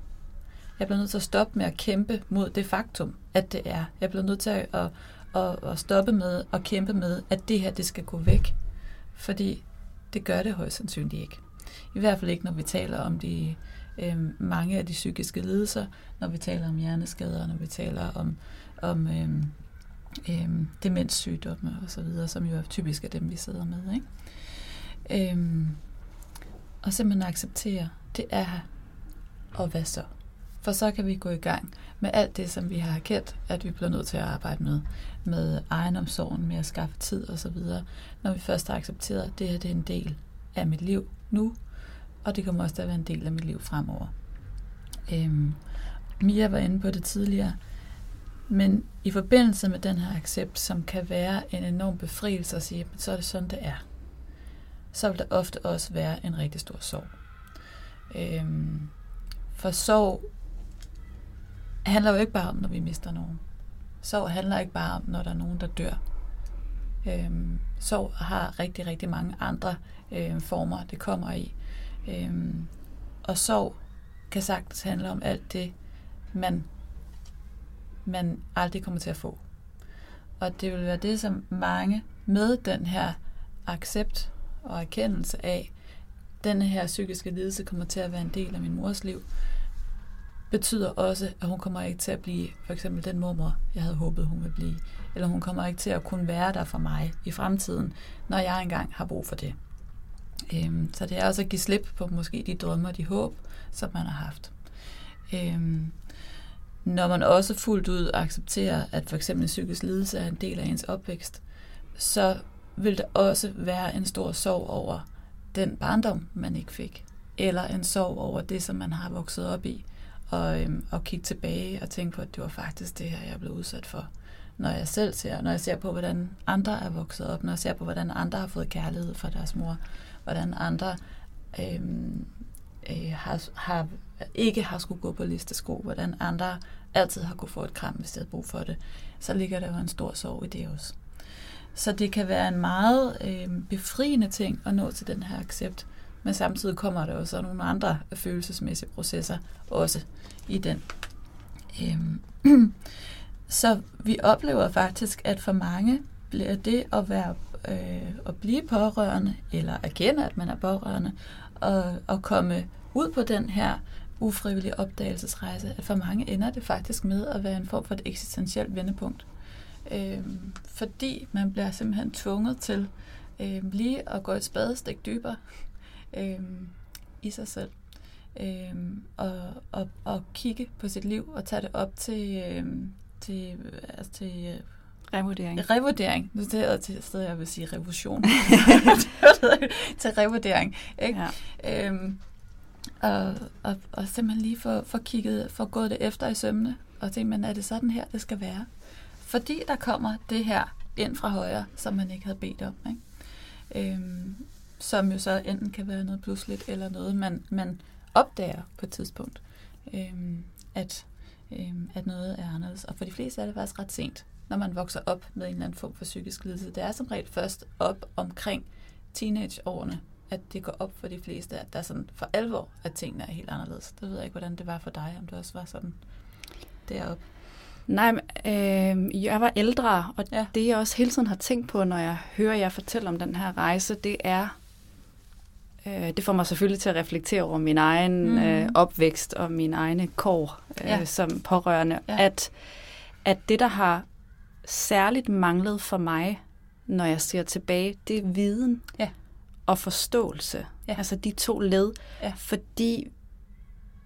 Jeg bliver nødt til at stoppe med at kæmpe mod det faktum, at det er. Jeg bliver nødt til at, at, at, stoppe med at kæmpe med, at det her, det skal gå væk. Fordi det gør det højst sandsynligt ikke. I hvert fald ikke, når vi taler om de øh, mange af de psykiske lidelser, når vi taler om hjerneskader, når vi taler om, om øh, øh, demenssygdomme og så videre, som jo er typisk af dem, vi sidder med. Ikke? Øh, og simpelthen acceptere, det er her, og hvad så? For så kan vi gå i gang med alt det, som vi har kendt, at vi bliver nødt til at arbejde med, med egenomsorgen, med at skaffe tid og så videre. Når vi først har accepteret, at det her det er en del af mit liv nu, og det kommer også til at være en del af mit liv fremover. Øhm, Mia var inde på det tidligere, men i forbindelse med den her accept, som kan være en enorm befrielse at sige, så er det sådan, det er, så vil der ofte også være en rigtig stor sorg. Øhm, for sorg handler jo ikke bare om, når vi mister nogen. Sorg handler ikke bare om, når der er nogen, der dør. Øhm, sorg har rigtig, rigtig mange andre øhm, former, det kommer i. Øhm, og sorg kan sagtens handle om alt det, man man aldrig kommer til at få. Og det vil være det, som mange med den her accept og erkendelse af, den her psykiske lidelse kommer til at være en del af min mors liv, betyder også, at hun kommer ikke til at blive for eksempel den mormor, jeg havde håbet, hun ville blive. Eller hun kommer ikke til at kunne være der for mig i fremtiden, når jeg engang har brug for det. Øhm, så det er også at give slip på måske de drømme og de håb, som man har haft. Øhm, når man også fuldt ud accepterer, at for eksempel en psykisk lidelse er en del af ens opvækst, så vil der også være en stor sorg over den barndom, man ikke fik. Eller en sorg over det, som man har vokset op i. Og, øhm, og kigge tilbage og tænke på, at det var faktisk det her, jeg blev udsat for. Når jeg selv ser, når jeg ser på, hvordan andre er vokset op, når jeg ser på, hvordan andre har fået kærlighed fra deres mor, hvordan andre øhm, øh, har, har, ikke har skulle gå på listesko, hvordan andre altid har kunne få et kram, hvis de havde brug for det, så ligger der jo en stor sorg i det også. Så det kan være en meget øh, befriende ting at nå til den her accept, men samtidig kommer der også nogle andre følelsesmæssige processer også i den. Øhm. Så vi oplever faktisk, at for mange bliver det at være øh, at blive pårørende, eller erkende, at man er pårørende, og, og komme ud på den her ufrivillige opdagelsesrejse, at for mange ender det faktisk med at være en form for et eksistentielt vendepunkt. Øh, fordi man bliver simpelthen tvunget til øh, lige at gå et spadestik dybere øh, i sig selv. Øhm, og, og, og kigge på sit liv og tage det op til, øhm, til, altså til øh, Revurdering. Revurdering. Nu er jeg til stedet, jeg vil sige revolution. til revurdering. Ikke? Ja. Øhm, og, og, og simpelthen lige få, få kigget, få gået det efter i sømne, og tænke, men er det sådan her, det skal være? Fordi der kommer det her ind fra højre, som man ikke havde bedt om. Ikke? Øhm, som jo så enten kan være noget pludseligt, eller noget, man, man opdager på et tidspunkt, øhm, at, øhm, at noget er anderledes. Og for de fleste er det faktisk ret sent, når man vokser op med en eller anden form for psykisk lidelse. Det er som regel først op omkring teenageårene, at det går op for de fleste, at der er sådan for alvor, at tingene er helt anderledes. Det ved jeg ikke, hvordan det var for dig, om det også var sådan deroppe. Nej, øh, jeg var ældre, og ja. det jeg også hele tiden har tænkt på, når jeg hører jer fortælle om den her rejse, det er, øh, det får mig selvfølgelig til at reflektere over min egen mm. øh, opvækst og min egne kår øh, ja. som pårørende, ja. at, at det, der har særligt manglet for mig, når jeg ser tilbage, det er viden ja. og forståelse. Ja. Altså de to led. Ja. Fordi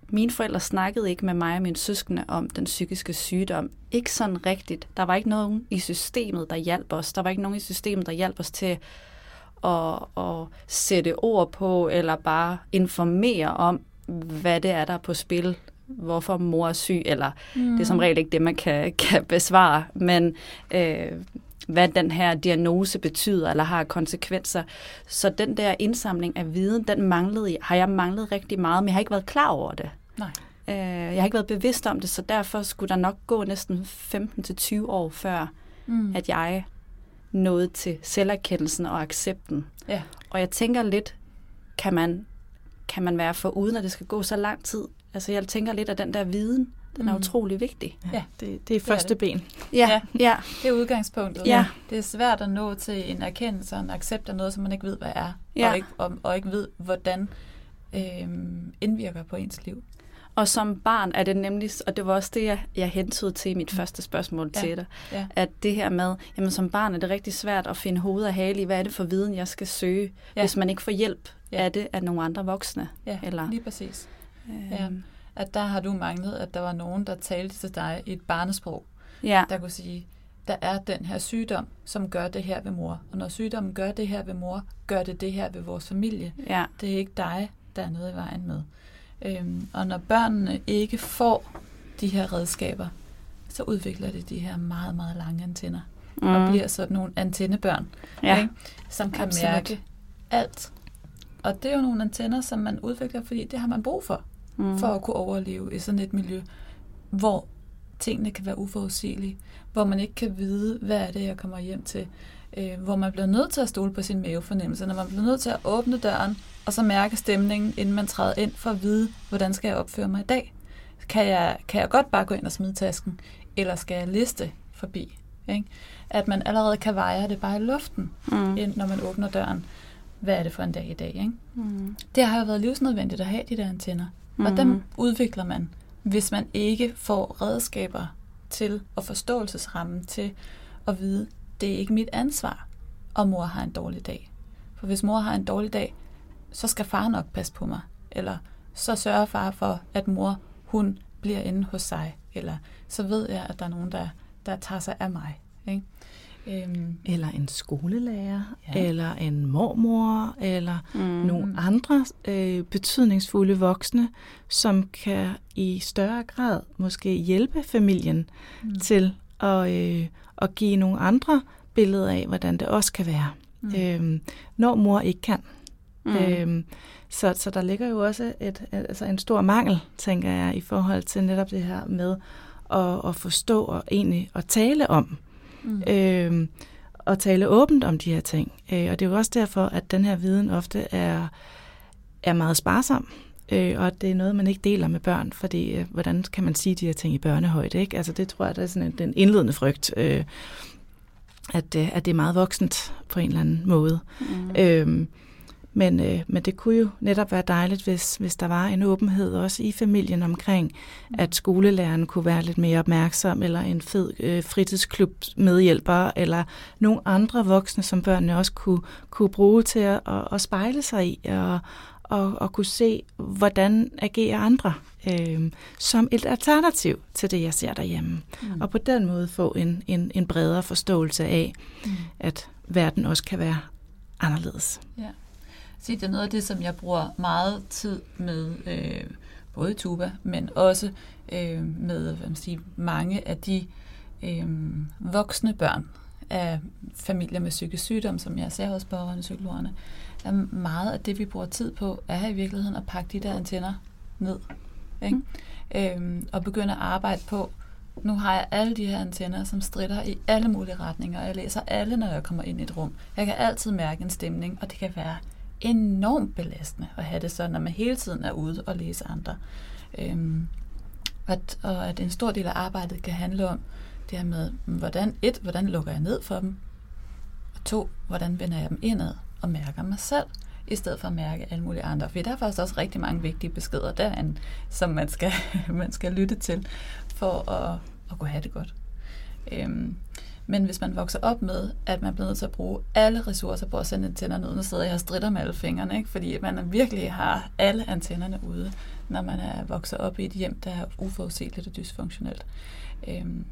mine forældre snakkede ikke med mig og mine søskende om den psykiske sygdom. Ikke sådan rigtigt. Der var ikke nogen i systemet, der hjalp os. Der var ikke nogen i systemet, der hjalp os til at, at sætte ord på, eller bare informere om, hvad det er, der er på spil. Hvorfor mor er syg, eller mm. det er som regel ikke det, man kan, kan besvare. Men øh, hvad den her diagnose betyder, eller har konsekvenser. Så den der indsamling af viden, den manglede, har jeg manglet rigtig meget, men jeg har ikke været klar over det. Nej. Øh, jeg har ikke været bevidst om det, så derfor skulle der nok gå næsten 15-20 år før, mm. at jeg nåede til selverkendelsen og accepten. Ja. Og jeg tænker lidt, kan man, kan man være for uden, at det skal gå så lang tid? Altså jeg tænker lidt af den der viden, den er mm. utrolig vigtig. Ja, det, det er første det er det. ben. Ja, ja, ja. det er udgangspunktet. Ja. Det er svært at nå til en erkendelse og en accept af noget, som man ikke ved, hvad er, ja. og, ikke, og, og ikke ved, hvordan øh, indvirker på ens liv. Og som barn er det nemlig, og det var også det, jeg, jeg hentede til i mit mm. første spørgsmål ja. til dig, ja. at det her med, jamen som barn er det rigtig svært at finde hoved og hale i, hvad er det for viden, jeg skal søge, ja. hvis man ikke får hjælp ja. af det af nogle andre voksne. Ja, eller, lige præcis. Øh, ja at der har du manglet, at der var nogen, der talte til dig i et barnesprog, ja. der kunne sige, der er den her sygdom, som gør det her ved mor. Og når sygdommen gør det her ved mor, gør det det her ved vores familie. Ja. Det er ikke dig, der er noget i vejen med. Øhm, og når børnene ikke får de her redskaber, så udvikler de de her meget, meget lange antenner. Mm. Og bliver sådan nogle antennebørn, ja. ikke? som kan Absolut. mærke alt. Og det er jo nogle antenner, som man udvikler, fordi det har man brug for mm. for at kunne overleve i sådan et miljø, hvor tingene kan være uforudsigelige, hvor man ikke kan vide, hvad er det, jeg kommer hjem til, øh, hvor man bliver nødt til at stole på sin mavefornemmelse, når man bliver nødt til at åbne døren, og så mærke stemningen, inden man træder ind, for at vide, hvordan skal jeg opføre mig i dag. Kan jeg, kan jeg godt bare gå ind og smide tasken, eller skal jeg liste forbi? Ikke? At man allerede kan veje det bare i luften, mm. ind, når man åbner døren. Hvad er det for en dag i dag? Ikke? Mm. Det har jo været livsnødvendigt at have de der antenner. Mm. Og dem mhm. udvikler man, hvis man ikke får redskaber til og forståelsesrammen til at vide, det er ikke mit ansvar, om mor har en dårlig dag. For hvis mor har en dårlig dag, så skal far nok passe på mig. Eller så sørger far for, at mor, hun bliver inde hos sig. Eller så ved jeg, at der er nogen, der, der tager sig af mig. Ikke? Øhm. Eller en skolelærer, ja. eller en mormor, eller mm. nogle andre øh, betydningsfulde voksne, som kan i større grad måske hjælpe familien mm. til at, øh, at give nogle andre billeder af, hvordan det også kan være, mm. øhm, når mor ikke kan. Mm. Øhm, så, så der ligger jo også et, altså en stor mangel, tænker jeg, i forhold til netop det her med at, at forstå og egentlig at tale om. Mm. Øhm, og tale åbent om de her ting. Øh, og det er jo også derfor, at den her viden ofte er, er meget sparsom. Øh, og det er noget, man ikke deler med børn, fordi øh, hvordan kan man sige de her ting i børnehøjde? Ikke? Altså det tror jeg, der er sådan en, den indledende frygt. Øh, at, øh, at det er meget voksent på en eller anden måde. Mm. Øhm, men, øh, men det kunne jo netop være dejligt, hvis, hvis der var en åbenhed også i familien omkring, mm. at skolelæreren kunne være lidt mere opmærksom, eller en fed øh, fritidsklub medhjælper, eller nogle andre voksne, som børnene også kunne, kunne bruge til at, at, at spejle sig i, og, og, og kunne se, hvordan agerer andre øh, som et alternativ til det, jeg ser derhjemme. Mm. Og på den måde få en, en, en bredere forståelse af, mm. at verden også kan være anderledes. Ja. Så det er noget af det, som jeg bruger meget tid med, øh, både Tuba, men også øh, med hvad man siger, mange af de øh, voksne børn af familier med psykisk sygdom, som jeg ser hos pårørende psykologerne, er meget af det, vi bruger tid på, er i virkeligheden at pakke de der antenner ned. Ikke? Mm. Øhm, og begynde at arbejde på, nu har jeg alle de her antenner, som strider i alle mulige retninger, og jeg læser alle, når jeg kommer ind i et rum. Jeg kan altid mærke en stemning, og det kan være enormt belastende at have det sådan, når man hele tiden er ude og læse andre. Øhm, at, og at en stor del af arbejdet kan handle om det her med, hvordan et, hvordan lukker jeg ned for dem, og to, hvordan vender jeg dem indad og mærker mig selv, i stedet for at mærke alle mulige andre. For der er faktisk også rigtig mange vigtige beskeder derinde, som man skal, man skal lytte til, for at, at kunne have det godt. Øhm, men hvis man vokser op med, at man bliver nødt til at bruge alle ressourcer på at sende antennerne ud, nu sidder jeg og strider med alle fingrene, ikke? fordi man virkelig har alle antennerne ude, når man er vokset op i et hjem, der er uforudsigeligt og dysfunktionelt. Øhm,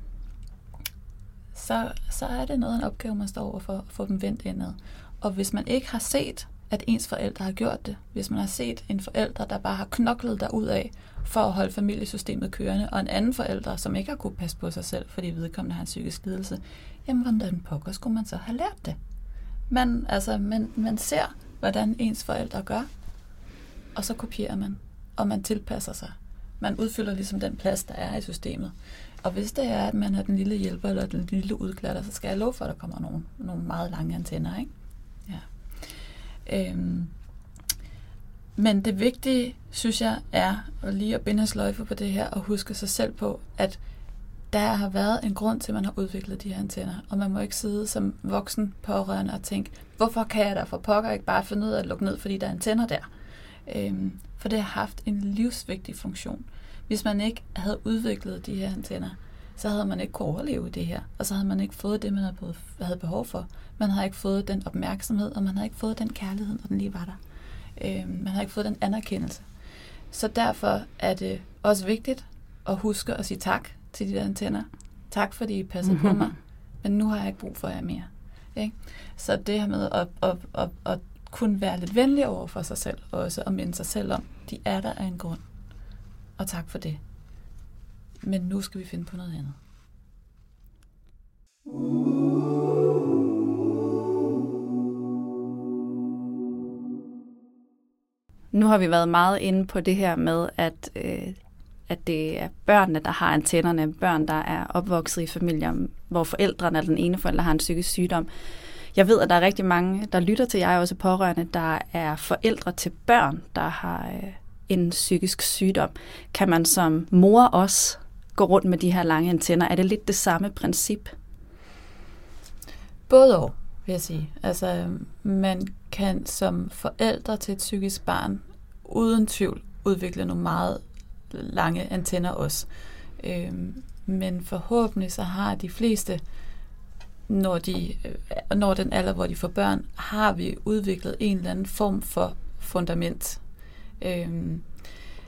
så, så er det noget af en opgave, man står overfor at få dem vendt indad. Og hvis man ikke har set, at ens forældre har gjort det, hvis man har set en forælder, der bare har knoklet derud af for at holde familiesystemet kørende, og en anden forælder, som ikke har kunne passe på sig selv, fordi vedkommende har en psykisk lidelse, jamen hvordan pokker skulle man så have lært det? Man, altså, man, man ser, hvordan ens forældre gør, og så kopierer man, og man tilpasser sig. Man udfylder ligesom den plads, der er i systemet. Og hvis det er, at man er den lille hjælper eller den lille udklatter, så skal jeg love for, at der kommer nogle, nogle meget lange antenner. Ikke? Øhm. Men det vigtige, synes jeg, er at lige at binde sløjfe på det her og huske sig selv på, at der har været en grund til, at man har udviklet de her antenner, og man må ikke sidde som voksen pårørende og tænke, hvorfor kan jeg da for pokker ikke bare finde ud af at lukke ned, fordi der er antenner der? Øhm, for det har haft en livsvigtig funktion. Hvis man ikke havde udviklet de her antenner, så havde man ikke kunnet overleve det her, og så havde man ikke fået det, man havde behov for. Man havde ikke fået den opmærksomhed, og man havde ikke fået den kærlighed, når den lige var der. Øh, man havde ikke fået den anerkendelse. Så derfor er det også vigtigt at huske at sige tak til de der antenner. Tak, fordi I passer mm-hmm. på mig, men nu har jeg ikke brug for jer mere. Ikke? Så det her med at, at, at, at kunne være lidt venlig over for sig selv, og også at minde sig selv om, de er der af en grund. Og tak for det. Men nu skal vi finde på noget andet. Nu har vi været meget inde på det her med, at, øh, at det er børnene, der har antennerne, børn, der er opvokset i familier, hvor forældrene eller den ene forælder har en psykisk sygdom. Jeg ved, at der er rigtig mange, der lytter til, jeg også pårørende, der er forældre til børn, der har øh, en psykisk sygdom. Kan man som mor også går rundt med de her lange antenner? Er det lidt det samme princip? Både og, vil jeg sige. Altså, man kan som forældre til et psykisk barn uden tvivl udvikle nogle meget lange antenner også. Øhm, men forhåbentlig så har de fleste, når, de, øh, når den alder, hvor de får børn, har vi udviklet en eller anden form for fundament. Øhm,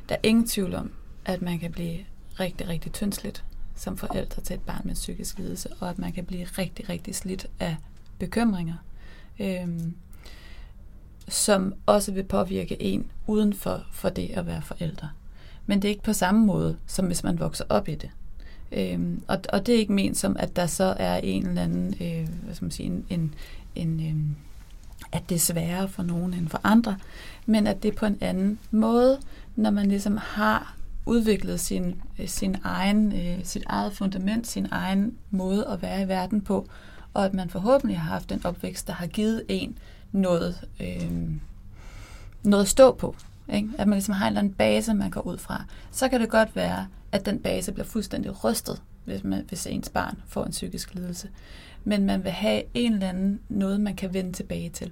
der er ingen tvivl om, at man kan blive rigtig, rigtig tyndsligt som forældre til et barn med psykisk lidelse, og at man kan blive rigtig, rigtig slidt af bekymringer, øhm, som også vil påvirke en uden for, for det at være forældre. Men det er ikke på samme måde, som hvis man vokser op i det. Øhm, og, og det er ikke ment som, at der så er en eller anden, øh, hvad skal man sige, en, en, en øh, at det er sværere for nogen end for andre, men at det er på en anden måde, når man ligesom har udviklet sin, øh, sin egen, øh, sit eget fundament, sin egen måde at være i verden på, og at man forhåbentlig har haft en opvækst, der har givet en noget, øh, noget at stå på. Ikke? At man ligesom har en eller anden base, man går ud fra. Så kan det godt være, at den base bliver fuldstændig rystet, hvis, man, hvis ens barn får en psykisk lidelse. Men man vil have en eller anden noget, man kan vende tilbage til.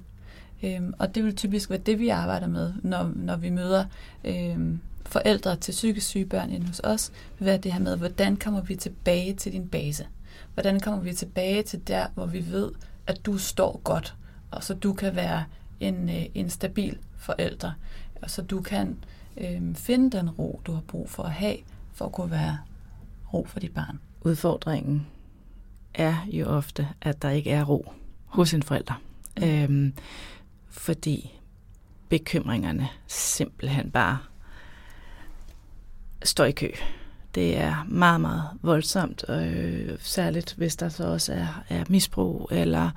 Øhm, og det vil typisk være det, vi arbejder med, når, når vi møder øhm, forældre til psykisk syge børn inde hos os, vil være det her med, hvordan kommer vi tilbage til din base? Hvordan kommer vi tilbage til der, hvor vi ved, at du står godt, og så du kan være en, øh, en stabil forælder, og så du kan øh, finde den ro, du har brug for at have, for at kunne være ro for dit barn. Udfordringen er jo ofte, at der ikke er ro hos en forælder. Mm. Øhm, fordi bekymringerne simpelthen bare står i kø. Det er meget, meget voldsomt, øh, særligt hvis der så også er, er misbrug eller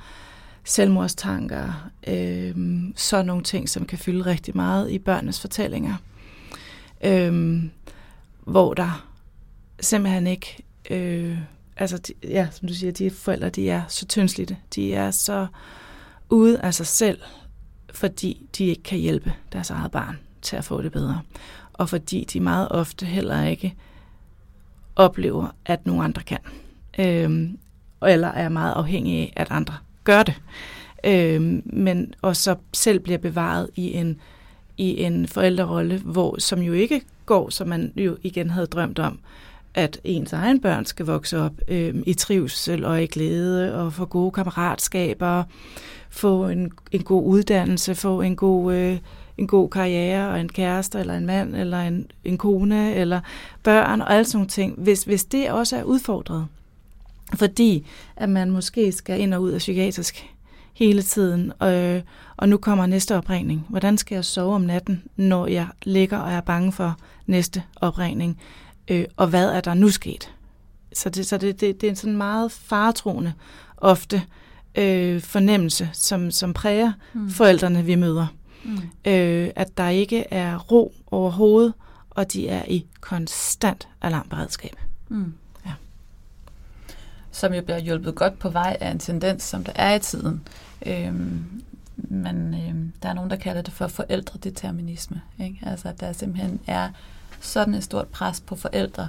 selvmordstanker, øh, så nogle ting, som kan fylde rigtig meget i børnenes fortællinger, øh, hvor der simpelthen ikke, øh, altså de, ja, som du siger, de forældre, de er så tyndslidte, de er så ude af sig selv, fordi de ikke kan hjælpe deres eget barn til at få det bedre. Og fordi de meget ofte heller ikke oplever, at nogen andre kan. Øhm, eller er meget afhængige af, at andre gør det. Øhm, men og så selv bliver bevaret i en, i en forældrerolle, hvor, som jo ikke går, som man jo igen havde drømt om, at ens egen børn skal vokse op øh, i trivsel og i glæde og få gode kammeratskaber, få en, en god uddannelse, få en god, øh, en god karriere og en kæreste eller en mand eller en, en kone eller børn og alle sådan nogle ting. Hvis, hvis det også er udfordret, fordi at man måske skal ind og ud af psykiatrisk hele tiden, øh, og nu kommer næste opringning. Hvordan skal jeg sove om natten, når jeg ligger og er bange for næste opringning? Øh, og hvad er der nu sket? Så det, så det, det, det er en sådan meget faretroende ofte øh, fornemmelse, som, som præger mm. forældrene, vi møder. Mm. Øh, at der ikke er ro overhovedet, og de er i konstant alarmberedskab. Mm. Ja. Som jo bliver hjulpet godt på vej af en tendens, som der er i tiden. Øhm, men øhm, der er nogen, der kalder det for forældredeterminisme. Ikke? Altså, at der simpelthen er sådan et stort pres på forældre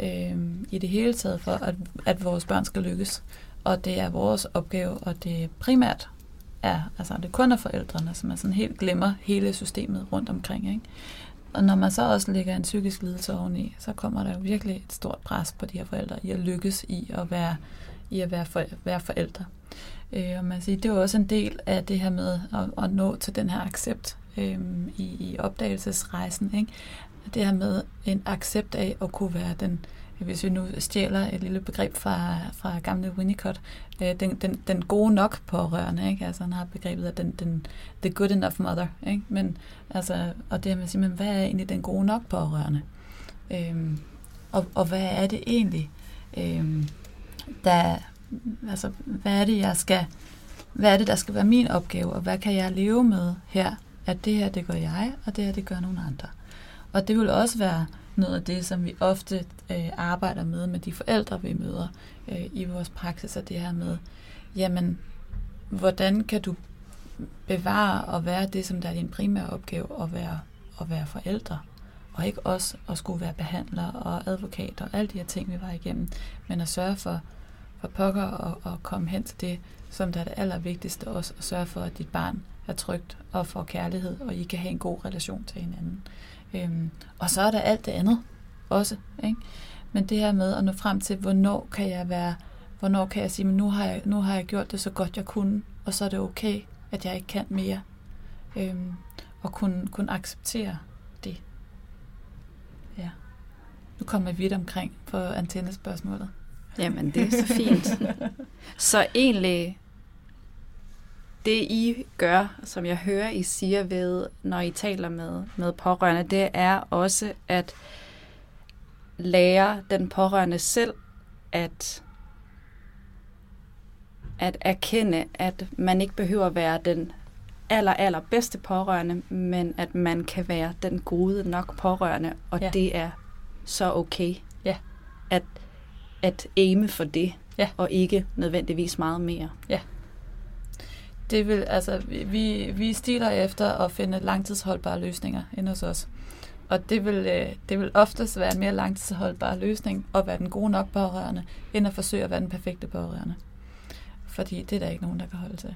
øhm, i det hele taget for, at, at vores børn skal lykkes og det er vores opgave, og det primært er, altså det kun er forældrene, som er sådan helt glemmer hele systemet rundt omkring. Ikke? Og når man så også lægger en psykisk lidelse oveni, så kommer der jo virkelig et stort pres på de her forældre i at lykkes i at være, i at være, for, være forældre. Øh, og man siger, det er jo også en del af det her med at, at nå til den her accept øh, i, i opdagelsesrejsen. Ikke? Det her med en accept af at kunne være den hvis vi nu stjæler et lille begreb fra, fra gamle Winnicott, øh, den, den, den gode nok pårørende, ikke? Altså han har begrebet af den, den the good enough mother, ikke? Men, altså, og det her med at sige, men hvad er egentlig den gode nok pårørende? Øhm, og, og hvad er det egentlig, øhm, der, altså, hvad er det, jeg skal, hvad er det, der skal være min opgave, og hvad kan jeg leve med her, at det her, det gør jeg, og det her, det gør nogle andre. Og det vil også være noget af det, som vi ofte øh, arbejder med med de forældre, vi møder øh, i vores praksis, og det her med, jamen, hvordan kan du bevare og være det, som der er din primære opgave, at være, at være forældre, og ikke også at skulle være behandler og advokat og alle de her ting, vi var igennem, men at sørge for, for pokker og, og komme hen til det, som der er det allervigtigste også, at sørge for, at dit barn er trygt og får kærlighed, og I kan have en god relation til hinanden. Øhm, og så er der alt det andet også. Ikke? Men det her med at nå frem til, hvornår kan jeg være, hvornår kan jeg sige, men nu har jeg, nu har jeg gjort det så godt jeg kunne, og så er det okay, at jeg ikke kan mere. Øhm, og kunne, kunne acceptere det. Ja. Nu kommer jeg vidt omkring på antennespørgsmålet. Jamen, det er så fint. så egentlig, det I gør, som jeg hører, I siger ved, når I taler med, med pårørende, det er også at lære den pårørende selv at at erkende, at man ikke behøver at være den aller, aller bedste pårørende, men at man kan være den gode nok pårørende, og ja. det er så okay. Ja. At, at aime for det, ja. og ikke nødvendigvis meget mere. Ja. Det vil, altså, vi, vi stiler efter at finde langtidsholdbare løsninger ind hos os. Og det vil, øh, det vil oftest være en mere langtidsholdbar løsning at være den gode nok pårørende, end at forsøge at være den perfekte pårørende. Fordi det er der ikke nogen, der kan holde til.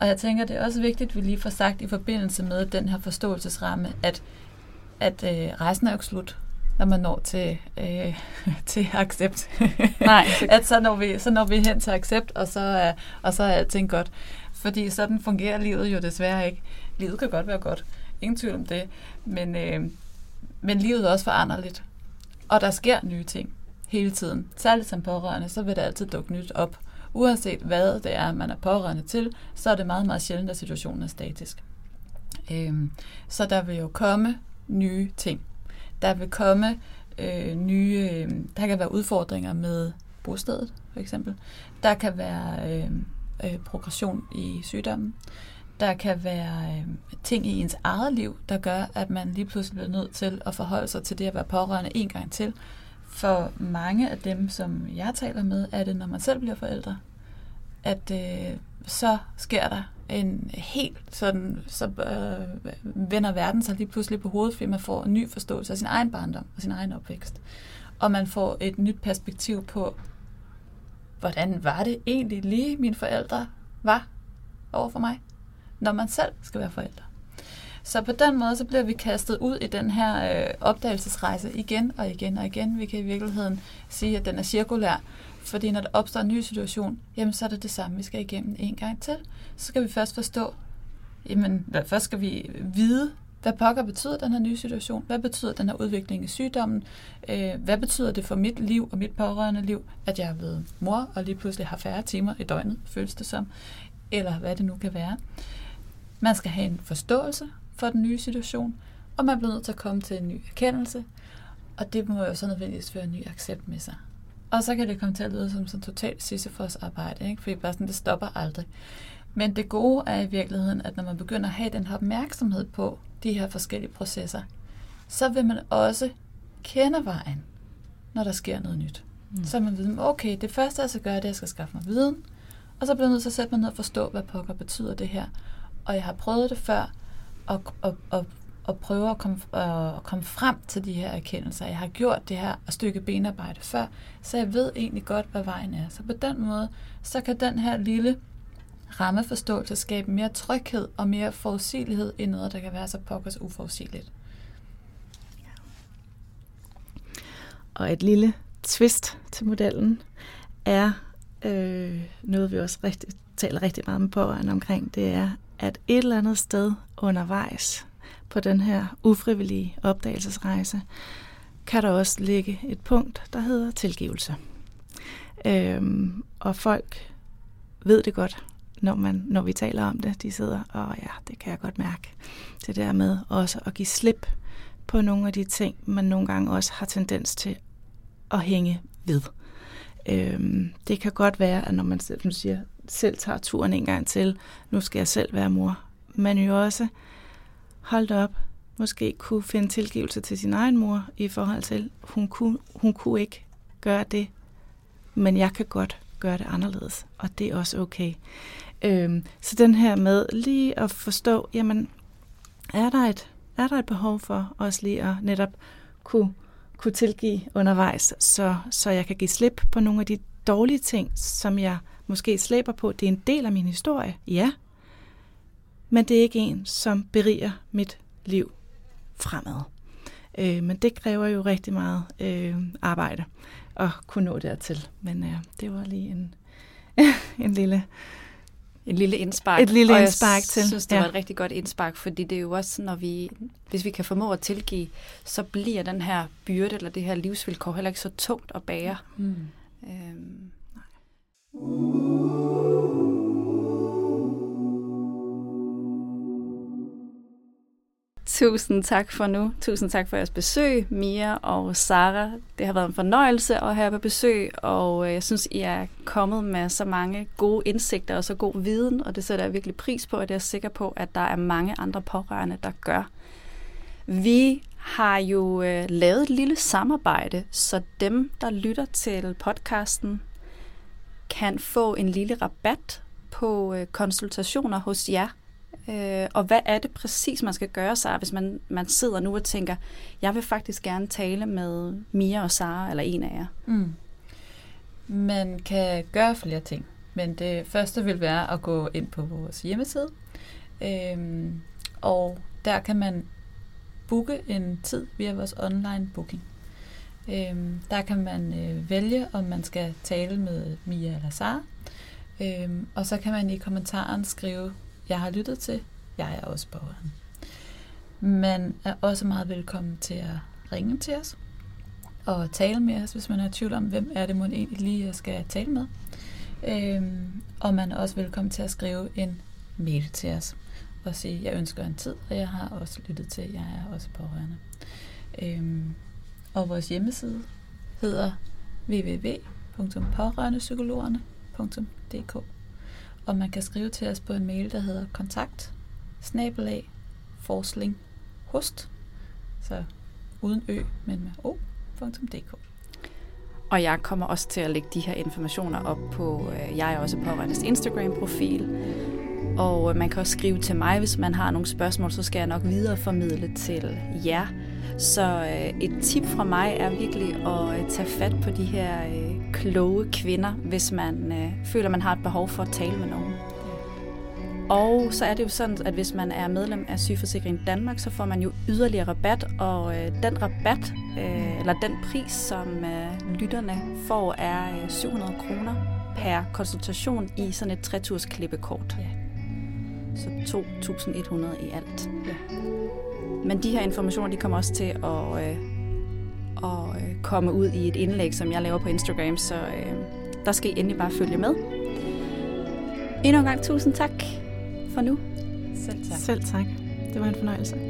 Og jeg tænker, det er også vigtigt, at vi lige får sagt i forbindelse med den her forståelsesramme, at, at øh, rejsen er jo ikke slut, når man når til, øh, til accept. Nej. at så når, vi, så når vi hen til accept, og så, er, og så er alting godt. Fordi sådan fungerer livet jo desværre ikke. Livet kan godt være godt. Ingen tvivl om det. Men, øh, men livet er også foranderligt. Og der sker nye ting hele tiden. Særligt som pårørende, så vil der altid dukke nyt op. Uanset hvad det er, man er pårørende til, så er det meget, meget sjældent, at situationen er statisk. Øhm, så der vil jo komme nye ting. Der vil komme øh, nye... Øh, der kan være udfordringer med bostedet, for eksempel. Der kan være øh, øh, progression i sygdommen. Der kan være øh, ting i ens eget liv, der gør, at man lige pludselig bliver nødt til at forholde sig til det at være pårørende en gang til, for mange af dem, som jeg taler med, er det, når man selv bliver forældre, at øh, så sker der en helt sådan, så øh, vender verden sig lige pludselig på hovedet, fordi man får en ny forståelse af sin egen barndom og sin egen opvækst. Og man får et nyt perspektiv på, hvordan var det egentlig lige mine forældre var over for mig, når man selv skal være forældre. Så på den måde, så bliver vi kastet ud i den her øh, opdagelsesrejse igen og igen og igen. Vi kan i virkeligheden sige, at den er cirkulær, fordi når der opstår en ny situation, jamen så er det det samme, vi skal igennem en gang til. Så skal vi først forstå, jamen først skal vi vide, hvad pokker betyder den her nye situation? Hvad betyder den her udvikling i sygdommen? Øh, hvad betyder det for mit liv og mit pårørende liv, at jeg er blevet mor og lige pludselig har færre timer i døgnet, føles det som? Eller hvad det nu kan være. Man skal have en forståelse for den nye situation, og man bliver nødt til at komme til en ny erkendelse, og det må jo så nødvendigvis føre en ny accept med sig. Og så kan det komme til at lyde som sådan totalt Sisyfos arbejde, ikke? fordi bare sådan, det stopper aldrig. Men det gode er i virkeligheden, at når man begynder at have den her opmærksomhed på de her forskellige processer, så vil man også kende vejen, når der sker noget nyt. Mm. Så man ved, okay, det første jeg skal gøre, det er, at jeg skal skaffe mig viden, og så bliver jeg nødt til at sætte mig ned og forstå, hvad pokker betyder det her. Og jeg har prøvet det før, og, og, og, og prøve at komme, øh, at komme frem til de her erkendelser. Jeg har gjort det her og stykke benarbejde før, så jeg ved egentlig godt, hvad vejen er. Så på den måde, så kan den her lille rammeforståelse skabe mere tryghed og mere forudsigelighed i noget, der kan være så pokkers uforudsigeligt. Og et lille twist til modellen er øh, noget, vi også rigtig, taler rigtig meget med pårørende omkring, det er, at et eller andet sted undervejs på den her ufrivillige opdagelsesrejse, kan der også ligge et punkt, der hedder tilgivelse. Øhm, og folk ved det godt, når, man, når vi taler om det. De sidder, og ja, det kan jeg godt mærke. Det der med også at give slip på nogle af de ting, man nogle gange også har tendens til at hænge ved. Øhm, det kan godt være, at når man som siger, selv tager turen en gang til, nu skal jeg selv være mor, men jo også holdt op, måske kunne finde tilgivelse til sin egen mor i forhold til, hun kunne, hun kunne ikke gøre det, men jeg kan godt gøre det anderledes, og det er også okay. Øhm, så den her med lige at forstå, jamen, er der et, er der et behov for os lige at netop kunne, kunne tilgive undervejs, så, så jeg kan give slip på nogle af de dårlige ting, som jeg måske slæber på. Det er en del af min historie, ja, men det er ikke en, som beriger mit liv fremad. Øh, men det kræver jo rigtig meget øh, arbejde at kunne nå dertil. Men øh, det var lige en, en lille et lille indspark. Et lille og indspark jeg til. synes, det ja. var et rigtig godt indspark, fordi det er jo også, når vi, hvis vi kan formå at tilgive, så bliver den her byrde, eller det her livsvilkår, heller ikke så tungt at bære. Mm. Øhm. Tusind tak for nu. Tusind tak for jeres besøg, Mia og Sara. Det har været en fornøjelse at have på besøg, og øh, jeg synes, I er kommet med så mange gode indsigter og så god viden, og det sætter jeg virkelig pris på, og det er jeg sikker på, at der er mange andre pårørende, der gør. Vi har jo øh, lavet et lille samarbejde, så dem, der lytter til podcasten, kan få en lille rabat på øh, konsultationer hos jer. Øh, og hvad er det præcis, man skal gøre sig, hvis man, man sidder nu og tænker, jeg vil faktisk gerne tale med Mia og Sara, eller en af jer. Mm. Man kan gøre flere ting, men det første vil være at gå ind på vores hjemmeside, øhm, og der kan man booke en tid via vores online booking. Øhm, der kan man øh, vælge, om man skal tale med Mia eller Sara, øhm, og så kan man i kommentaren skrive, jeg har lyttet til, jeg er også pårørende. Man er også meget velkommen til at ringe til os og tale med os, hvis man er i tvivl om, hvem er det, man egentlig lige jeg skal tale med. Øhm, og man er også velkommen til at skrive en mail til os og sige, jeg ønsker en tid, og jeg har også lyttet til, jeg er også pårørende. Øhm, og vores hjemmeside hedder www.pårørendepsykologerne.dk og man kan skrive til os på en mail, der hedder kontakt snabelag forsling host, så uden ø, men med o.dk. Og jeg kommer også til at lægge de her informationer op på øh, Jeg er også pårørendes Instagram-profil. Og øh, man kan også skrive til mig, hvis man har nogle spørgsmål, så skal jeg nok videreformidle til jer. Så øh, et tip fra mig er virkelig at øh, tage fat på de her øh, kloge kvinder, hvis man føler, man har et behov for at tale med nogen. Og så er det jo sådan, at hvis man er medlem af Sygeforsikring Danmark, så får man jo yderligere rabat, og øh, den rabat, øh, eller den pris, som øh, lytterne får, er øh, 700 kroner per konsultation i sådan et 3 klippekort. Ja. Så 2.100 i alt. Ja. Men de her informationer, de kommer også til at, øh, at øh, komme ud i et indlæg, som jeg laver på Instagram, så øh, der skal I endelig bare følge med. Endnu en gang tusind tak for nu. Selv tak. Selv tak. Det var en fornøjelse.